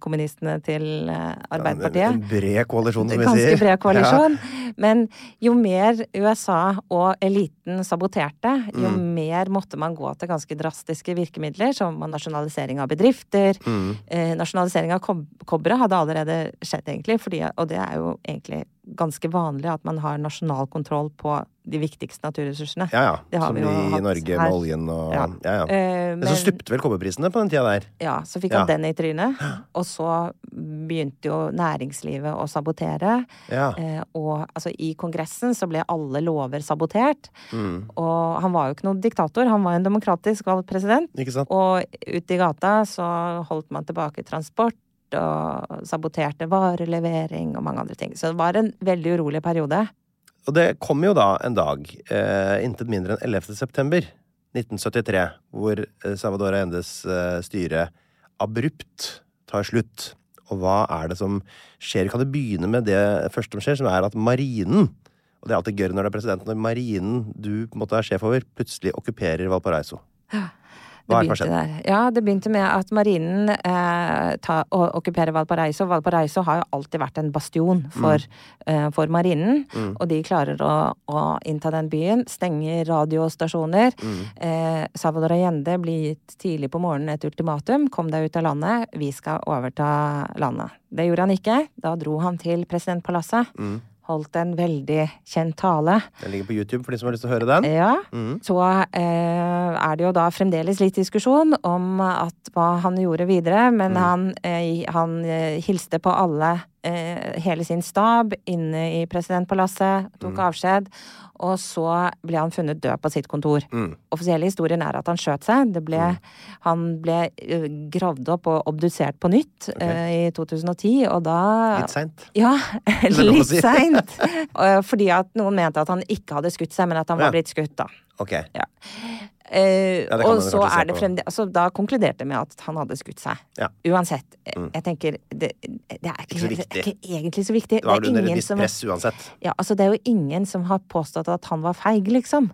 kommunistene til Arbeiderpartiet. Arbeiderpartiet. En bred koalisjon, som vi Ganske sier. bred koalisjon. Men jo mer USA og eliten saboterte, jo Mm. mer måtte man gå til ganske drastiske virkemidler, som nasjonalisering av bedrifter. Mm. Eh, nasjonalisering av kob kobberet hadde allerede skjedd, egentlig, fordi, og det er jo egentlig ganske vanlig at man har nasjonal kontroll på de viktigste naturressursene. Ja, ja. Det har Som vi jo i Norge her. med oljen og Ja. Ja, ja. Uh, Men så stupte vel kobberprisene på den tida der. Ja, så fikk Ja. han den i trynet. Og så begynte jo næringslivet å sabotere. Ja. Uh, og altså, i Kongressen så ble alle lover sabotert. Mm. Og han var jo ikke noen diktator, han var en demokratisk valgt president. Og ute i gata så holdt man tilbake transport. Og saboterte varelevering og mange andre ting. Så det var en veldig urolig periode. Og det kom jo da en dag, eh, intet mindre enn 11. september 1973, hvor eh, Salvador Endes eh, styre abrupt tar slutt. Og hva er det som skjer? Kan det begynne med det første som skjer, som er at marinen Og det er alltid gøy når det er president, når marinen du måte er sjef over, plutselig okkuperer Valparaiso. Hva har skjedd? der. Ja, det begynte med at marinen eh, ta, okkuperer Valparaiso. Valparaiso har jo alltid vært en bastion for, eh, for marinen. Og de klarer å, å innta den byen. Stenger radiostasjoner. Eh, Salvador Allende blir gitt tidlig på morgenen et ultimatum. Kom deg ut av landet. Vi skal overta landet. Det gjorde han ikke. Da dro han til presidentpalasset. Holdt en veldig kjent tale. Den ligger på YouTube for de som har lyst til å høre den. Ja. Mm. Så eh, er det jo da fremdeles litt diskusjon om at hva han gjorde videre, men han, eh, han eh, hilste på alle, eh, hele sin stab, inne i presidentpalasset, tok avskjed, og så ble han funnet død på sitt kontor. Mm. Offisielle historien er at han skjøt seg. Det ble, Han ble eh, gravd opp og obdusert på nytt eh, i 2010, og da Litt seint. ja, litt si. seint. Og Fordi at noen mente at han ikke hadde skutt seg, men at han var Ja. blitt skutt, da. Ok. Ja. Eh, Ja, og så er det fremdeles altså, Da konkluderte det med at han hadde skutt seg. Ja. Uansett. Mm. Jeg tenker det, det, er ikke, det er ikke egentlig så viktig. Det var er vel under visst press uansett. ja, altså Det er jo ingen som har påstått at han var feig, liksom.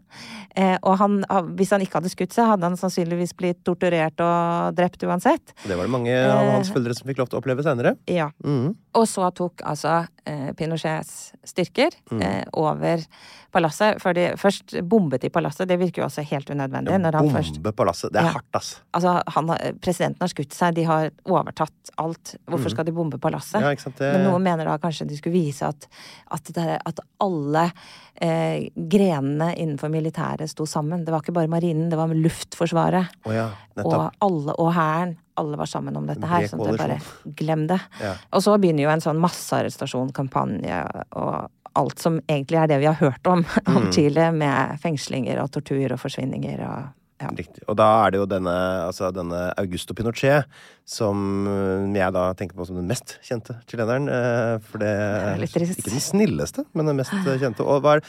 Eh, og han, hvis han ikke hadde skutt seg, hadde han sannsynligvis blitt torturert og drept uansett. Det var det mange av Eh. hans følgere som fikk lov til å oppleve senere. Ja. Mm. Og så tok altså eh, Pinochets styrker Mm. eh, over palasset. For de først bombet de palasset. Det virker jo også helt unødvendig. Når han først Bombe palasset. Det er Ja. hardt, ass. Altså, han, presidenten har skutt seg, de har overtatt alt. Hvorfor skal de bombe palasset? Mm. Ja, det- Men noen mener da kanskje de skulle vise at, at, det, at alle eh, grenene innenfor militæret sto sammen. Det var ikke bare marinen, det var Luftforsvaret. Oh, ja, og alle, og hæren. Alle var sammen om dette her. Sånn at det bare glem det. Ja. Og så begynner jo en sånn massearrestasjonskampanje og alt som egentlig er det vi har hørt om, om Mm. Chile, med fengslinger og tortur og forsvinninger og ja. Riktig. Og da er det jo denne, altså denne Augusto Pinochet som øh, jeg da tenker på som den mest kjente chileneren. øh, For det er ikke den snilleste, men den mest øh, kjente. Og er,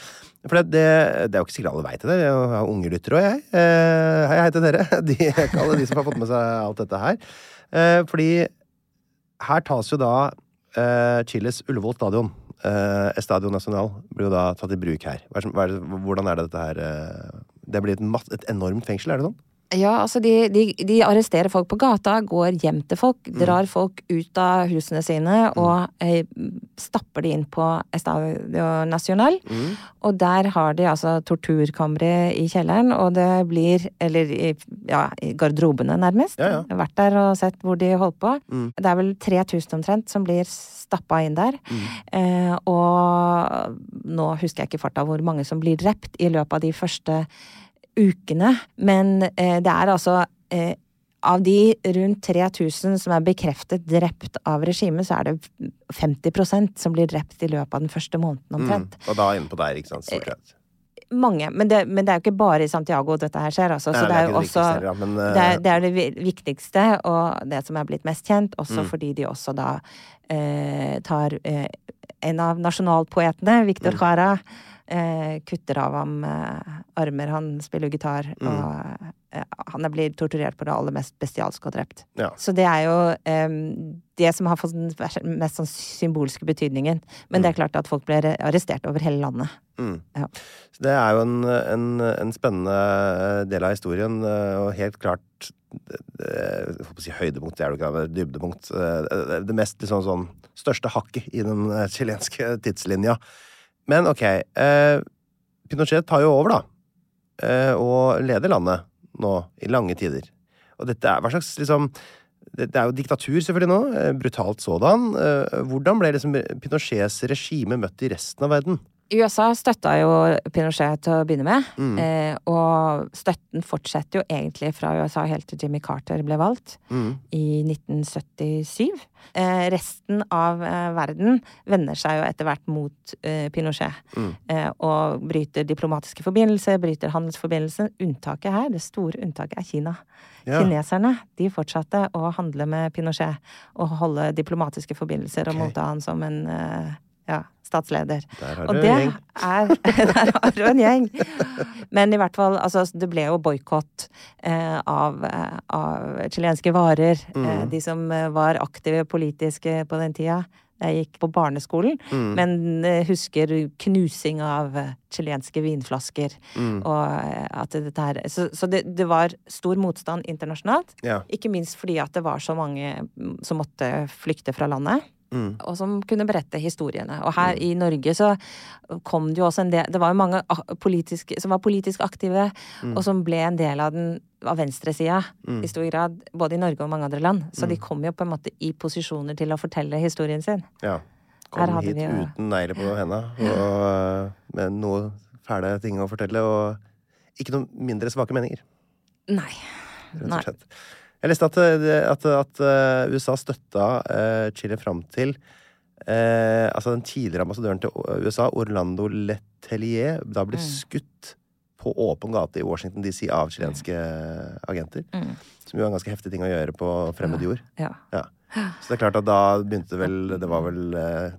for det, det, det er jo ikke sikkert alle veit det. Jeg har unge lyttere òg, jeg. Eh, Hei, hei til dere. De ikke alle de som har fått med seg alt dette her. Eh, Fordi her tas jo da eh, Chiles Ullevål stadion. Eh, Estadio Nacional blir jo da tatt i bruk her. Hva er, hva er, hvordan er det dette her eh, Det blir et, et enormt fengsel, er det sånn? Ja, altså de, de, de arresterer folk på gata, går hjem til folk, Mm. drar folk ut av husene sine og eh, stapper de inn på Estadio Nacional. Mm. Og der har de altså torturkamre i kjelleren, og det blir Eller i, ja, i garderobene, nærmest. Ja, ja. Vært der og sett hvor de holdt på. Mm. Det er vel 3000 omtrent som blir stappa inn der. Mm. Eh, og nå husker jeg ikke farta hvor mange som blir drept i løpet av de første ukene, men eh, det er altså eh, av de rundt 3000 som er bekreftet drept av regimet, så er det 50% som blir drept i løpet av den første måneden omtrent. Mm. Og da inne på der, ikke sant? Stort sett. Mange. Men det, men det er jo ikke bare i Santiago dette her skjer, altså. Nei, Så det det er er jo også det men, uh... det, er, det er det viktigste, og det som er blitt mest kjent, også Mm. fordi de også da eh, tar eh, en av nasjonalpoetene, Victor Mm. Jara, eh, kutter av ham eh, armer. Han spiller jo gitar, Mm. og eh, han blir torturert på det aller mest bestialske og drept. Ja. Så det er jo eh, det som har fått den mest sånn symbolske betydningen. Men det er klart at folk ble arrestert over hele landet. Mm. Ja. Så det er jo en, en, en spennende del av historien, eh, og helt klart Jeg håper å si høydepunkt, det er det ikke, men dybdepunkt. eh, det- mest liksom sånn største hakket i den eh, chilenske tidslinja. Men ok, eh, Pinochet tar jo over, da. eh, Og leder landet nå i lange tider. Og dette er hva slags liksom det det er jo diktatur, selvfølgelig, nå. eh, Brutalt sådan. Eh, Hvordan ble liksom Pinochets regime møtt i resten av verden? USA støtta jo Pinochet til å begynne med, Mm. eh, og støtten fortsetter jo egentlig fra USA helt til Jimmy Carter ble valgt Mm. i 1977. Eh, resten av eh, verden vender seg jo etter hvert mot eh, Pinochet, Mm. eh, og bryter diplomatiske forbindelser, bryter handelsforbindelser. Unntaket her, det store unntaket, er Kina. Ja. Kineserne de fortsatte å handle med Pinochet og holde diplomatiske forbindelser og Ok. motta han som en eh, ja, statsleder. Der har Og du det en gjeng. er Der har du en gjeng! Men i hvert fall, altså, det ble jo boikott eh, av, eh, av chilenske varer. Eh, Mm. de som eh, var aktive politiske på den tida. Jeg gikk på barneskolen, Mm. men eh, husker knusing av eh, chilenske vinflasker. Mm. Og eh, at dette her Så, så det, det var stor motstand internasjonalt. Ja. Ikke minst fordi at det var så mange mm, som måtte flykte fra landet Mm. og som kunne berette historiene. Og her i Norge så kom det jo også en del Det var jo mange politiske, som var politisk aktive, Mm. og som ble en del av den av venstresida Mm. i stor grad, både i Norge og mange andre land. Så de Mm. kom jo på en måte i posisjoner til å fortelle historien sin. Ja. Kom hit vi uten negler på henda, og med noe fæle ting å fortelle, og ikke noe mindre svake meninger, Nei. rett og slett. Jeg leste at, eh, at, at eh, USA støtta eh, Chile fram til eh, Altså den tidligere ambassadøren til USA, Orlando Letelier, da ble Mm. skutt på åpen gate i Washington DC av chilenske agenter. Mm. Som jo er en ganske heftig ting å gjøre på fremmed jord. Ja. Ja. Så det er klart at da begynte vel Det var vel eh,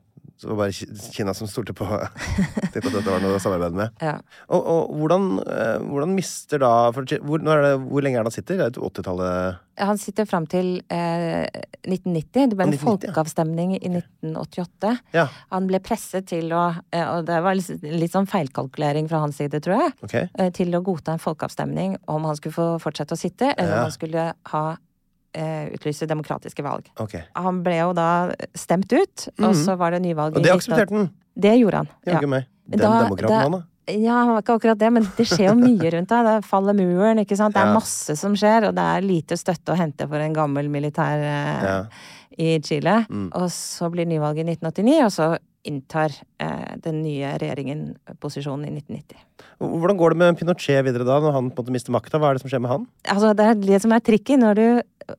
Så det var bare Kina som stolte på Tenkte at dette var noe å samarbeide med. ja. Og, og hvordan, eh, hvordan mister da for, hvor, er det, hvor lenge er det han sitter? Det er et 80-tallet Han sitter fram til eh, 1990. Det ble en 1990, ja. folkeavstemning i 1988. Ja, Han ble presset til å eh, Og det var litt, litt sånn feilkalkulering fra hans side, tror jeg. ok. eh, Til å godta en folkeavstemning om han skulle få fortsette å sitte, eller Ja. om han skulle ha utlyse demokratiske valg. Okay. Han ble jo da stemt ut, og Mhm. så var det nyvalg. Og det aksepterte han! Det gjorde han. Ja. Meg. Den Da- demokraten, han, da. Ja, han var ikke akkurat det, men det skjer jo mye rundt deg. Det faller muren, ikke sant. Det er masse som skjer, og det er lite støtte å hente for en gammel militær eh, Ja. i Chile. Mm. Og så blir nyvalg i 1989, og så inntar eh, den nye regjeringen posisjonen i 1990. Hvordan går det med Pinochet videre da, når han på en måte mister makta? Hva er det som skjer med han? Altså, det er det som er tricky. Når du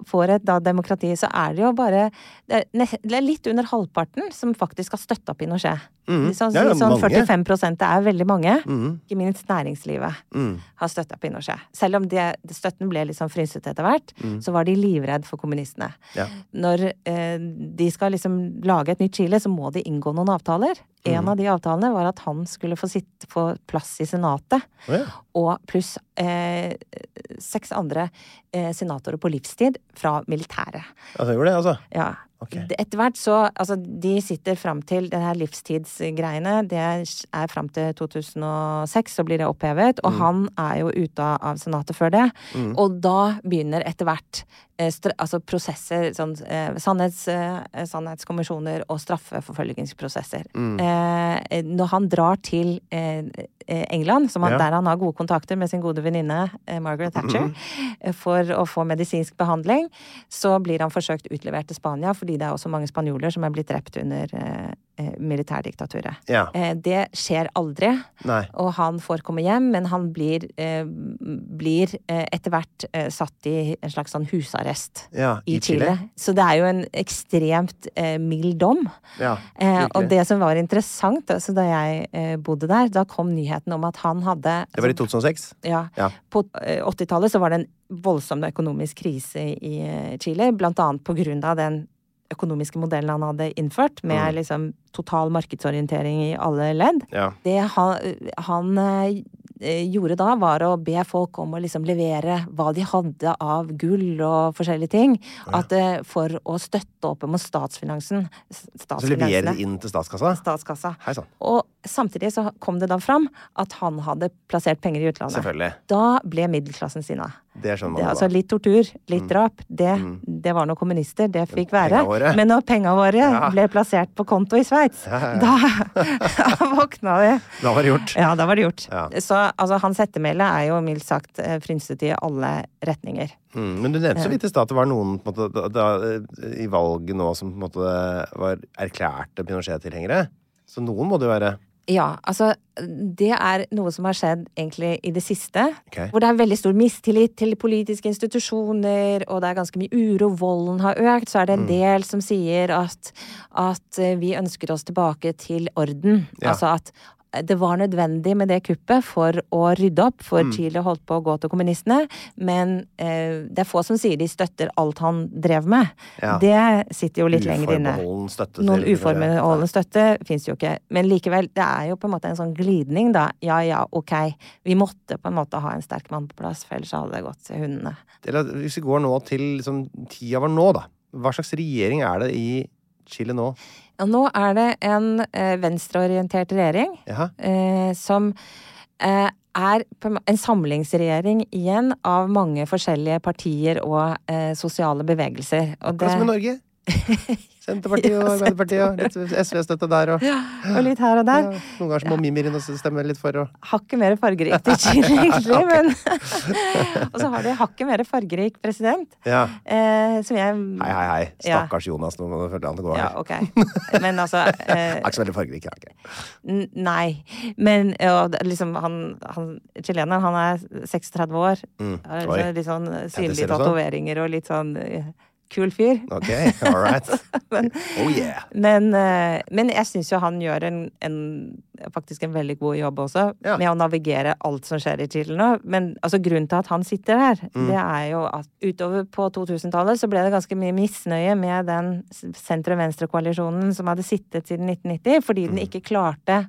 får et da, demokrati, så er det jo bare Det er, litt under halvparten som faktisk har støtta Pinochet. Mm. Så, så, ja, sånn mange. 45 det er veldig mange. Mm. Ikke minst næringslivet Mm. har støtta Pinochet. Selv om det støtten ble litt sånn frynsete etter hvert, så var de livredd for kommunistene. Ja. Når eh, de skal liksom lage et nytt Chile, så må de inngå noen avtaler. En av de avtalene var at han skulle få, sitte, få plass i Senatet. Å ja. Og pluss eh, seks andre eh, senatorer på livstid fra militæret. Altså, gjorde det, altså? Ja. Okay. Etter hvert så Altså, de sitter fram til det her livstidsgreiene. Det er fram til 2006, så blir det opphevet. Og han er jo ute av Senatet før det. Og da begynner etter hvert eh, altså prosesser, sånn eh, sannhets, eh, sannhetskommisjoner og straffeforfølgingsprosesser. Eh, når han drar til eh, England, som han, Ja. der han har gode kontakter med sin gode venninne eh, Margaret Thatcher, eh, for å få medisinsk behandling, så blir han forsøkt utlevert til Spania, fordi det er også mange spanjoler som er blitt drept under eh, militærdiktaturet. Ja. Det skjer aldri, Nei. og han får komme hjem, men han blir, blir etter hvert satt i en slags sånn husarrest Ja, i, Chile. Så det er jo en ekstremt mild dom. Ja, og det som var interessant altså, da jeg bodde der, da kom nyheten om at han hadde Det var i 2006? ja, Ja. På eh, 80-tallet så var det en voldsom økonomisk krise i eh, Chile, blant annet på grunn av den økonomiske modellen han hadde innført, med Mm. liksom total markedsorientering i alle ledd. Ja. Det han, han eh, gjorde da, var å be folk om å liksom levere hva de hadde av gull og forskjellige ting, at, eh, for å støtte opp om statsfinansen. Så statsfinansene. det inn til statskassa? Statskassa. Hei sann. Og samtidig så kom det da fram at han hadde plassert penger i utlandet. Selvfølgelig. Da ble middelklassen sinna. Det skjønner Det, man altså da. litt tortur, litt drap, det, det var noe kommunister, det fikk være. penga våre. Men når penga våre Ja. ble plassert på konto i Sveits, Ja, ja, ja. da våkna vi. Da var det gjort. Ja, da var det gjort. Ja. Så altså, hans ettermæle er jo mildt sagt eh, frynsete i alle retninger. Mm, men du nevnte så vidt i stad at det var noen måte, da, da, i valget nå som på en måte var erklærte Pinochet-tilhengere. Så noen må det jo være. Ja, altså det er noe som har skjedd egentlig i det siste. Okay. Hvor det er veldig stor mistillit til politiske institusjoner, og det er ganske mye uro, volden har økt. Så er det en del som sier at, at eh, vi ønsker oss tilbake til orden. Ja. Altså at det var nødvendig med det kuppet for å rydde opp, for Chile holdt på å gå til kommunistene. Men eh, det er få som sier de støtter alt han drev med. Ja. Det sitter jo litt lenger inne. Støtte Noen uforbeholden støtte fins jo ikke. Men likevel, det er jo på en måte en sånn glidning, da. Ja ja, ok. Vi måtte på en måte ha en sterk mann på plass, for ellers hadde det gått til hundene. Hvis vi går nå til liksom, tida var nå, da. Hva slags regjering er det i Chile nå? Ja, nå er det en eh, venstreorientert regjering eh, som eh, er en samlingsregjering igjen av mange forskjellige partier og eh, sosiale bevegelser. Og Akkurat som i Norge. Senterpartiet og Arbeiderpartiet og litt SV-støtte der og og litt her og der. ja, Noen ganger så må Mimir inn og stemme litt for og Hakket mer fargerikt i Chile, egentlig, men Og så har de hakket mer fargerik president, Ja. eh, som jeg Hei, hei, hei. Ja. Stakkars Jonas, nå må du følge han til å gå Ja, okay. ok. Men altså eh, Er ikke så veldig fargerik, jeg. ok. Nei. Men ja, er liksom han, han Chileneren, han er 36 år. Mm. Har Oi. litt sånn synlige og sånn? tatoveringer og litt sånn kul fyr. Ok, all right. Men, Oh yeah. men, eh, men jeg syns jo han gjør en, en faktisk en veldig god jobb også, Ja. med å navigere alt som skjer i Chile nå. Men altså, grunnen til at han sitter her, Mm. det er jo at utover på 2000-tallet så ble det ganske mye misnøye med den sentrum-venstre-koalisjonen som hadde sittet siden 1990, fordi Mm. den ikke klarte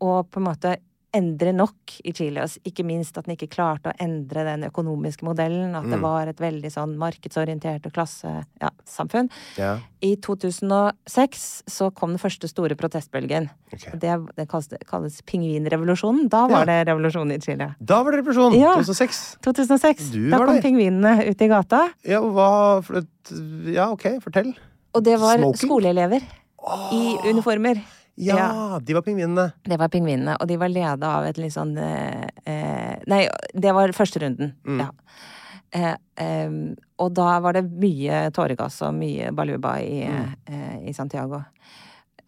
å på en måte endre nok i Chile. og Ikke minst at den ikke klarte å endre den økonomiske modellen. At det Mm. var et veldig sånn markedsorientert og klassesamfunn. Ja. I 2006 så kom den første store protestbølgen. Okay. Det, det kalles, kalles pingvinrevolusjonen. Da var det revolusjon i Chile. Da var det revolusjon! Ja. 2006. 2006. Da kom der. pingvinene ut i gata. Ja, hva Ja, ok, fortell. Og det var Smoking? skoleelever i uniformer. Ja, Ja. de var pingvinene. Det var pingvinene, og de var leda av et litt sånn eh, eh, Nei, det var første runden. Mm. Ja. Eh, eh, og da var det mye tåregass og mye baluba i, Mm. eh, i Santiago.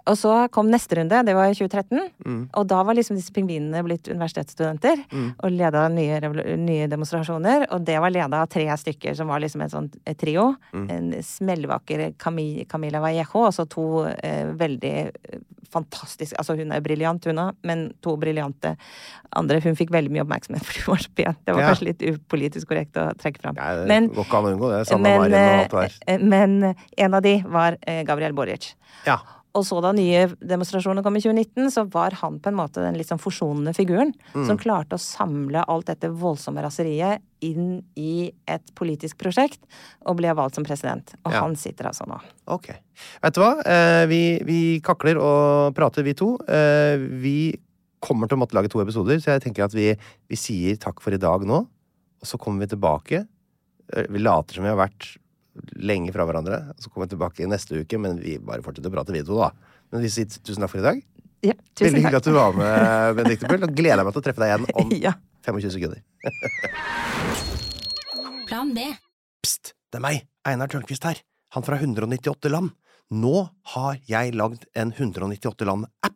Og så kom neste runde, det var i 2013. Mm. Og da var liksom disse pingvinene blitt universitetsstudenter Mm. og leda nye, nye demonstrasjoner. Og det var leda av tre stykker som var liksom en sånn eh, trio. Mm. En smellvakker Camilla Camila Vallejo, og så to eh, veldig eh, fantastiske Altså hun er briljant, hun òg, men to briljante andre. Hun fikk veldig mye oppmerksomhet fordi hun var så pen. Det var Ja. kanskje litt upolitisk korrekt å trekke fram. Ja, det Men- går ikke an å unngå det. Sanna men, Marin og alt det der. eh, men en av de var eh, Gabriel Boric. Ja. Og så da nye demonstrasjoner kom i 2019, så var han på en måte den litt sånn forsonende figuren. Mm. Som klarte å samle alt dette voldsomme raseriet inn i et politisk prosjekt, og ble valgt som president. Og Ja. han sitter altså nå. Ok. Vet du hva? Eh, vi, vi kakler og prater, vi to. Eh, vi kommer til å måtte lage to episoder, så jeg tenker at vi, vi sier takk for i dag nå. Og så kommer vi tilbake. Eh, Vi later som vi har vært lenge fra hverandre. Så kommer vi tilbake neste uke, men vi bare fortsetter å prate, vi to, da. Men vi sier tusen takk for i dag. Ja, Veldig hyggelig at du var med, Benedicte Bull. Og gleder jeg meg til å treffe deg igjen om Ja. 25 sekunder. Plan B. Pst, det er meg, Einar Tørnquist her, han fra 198 land. Nå har jeg lagd en 198 land-app,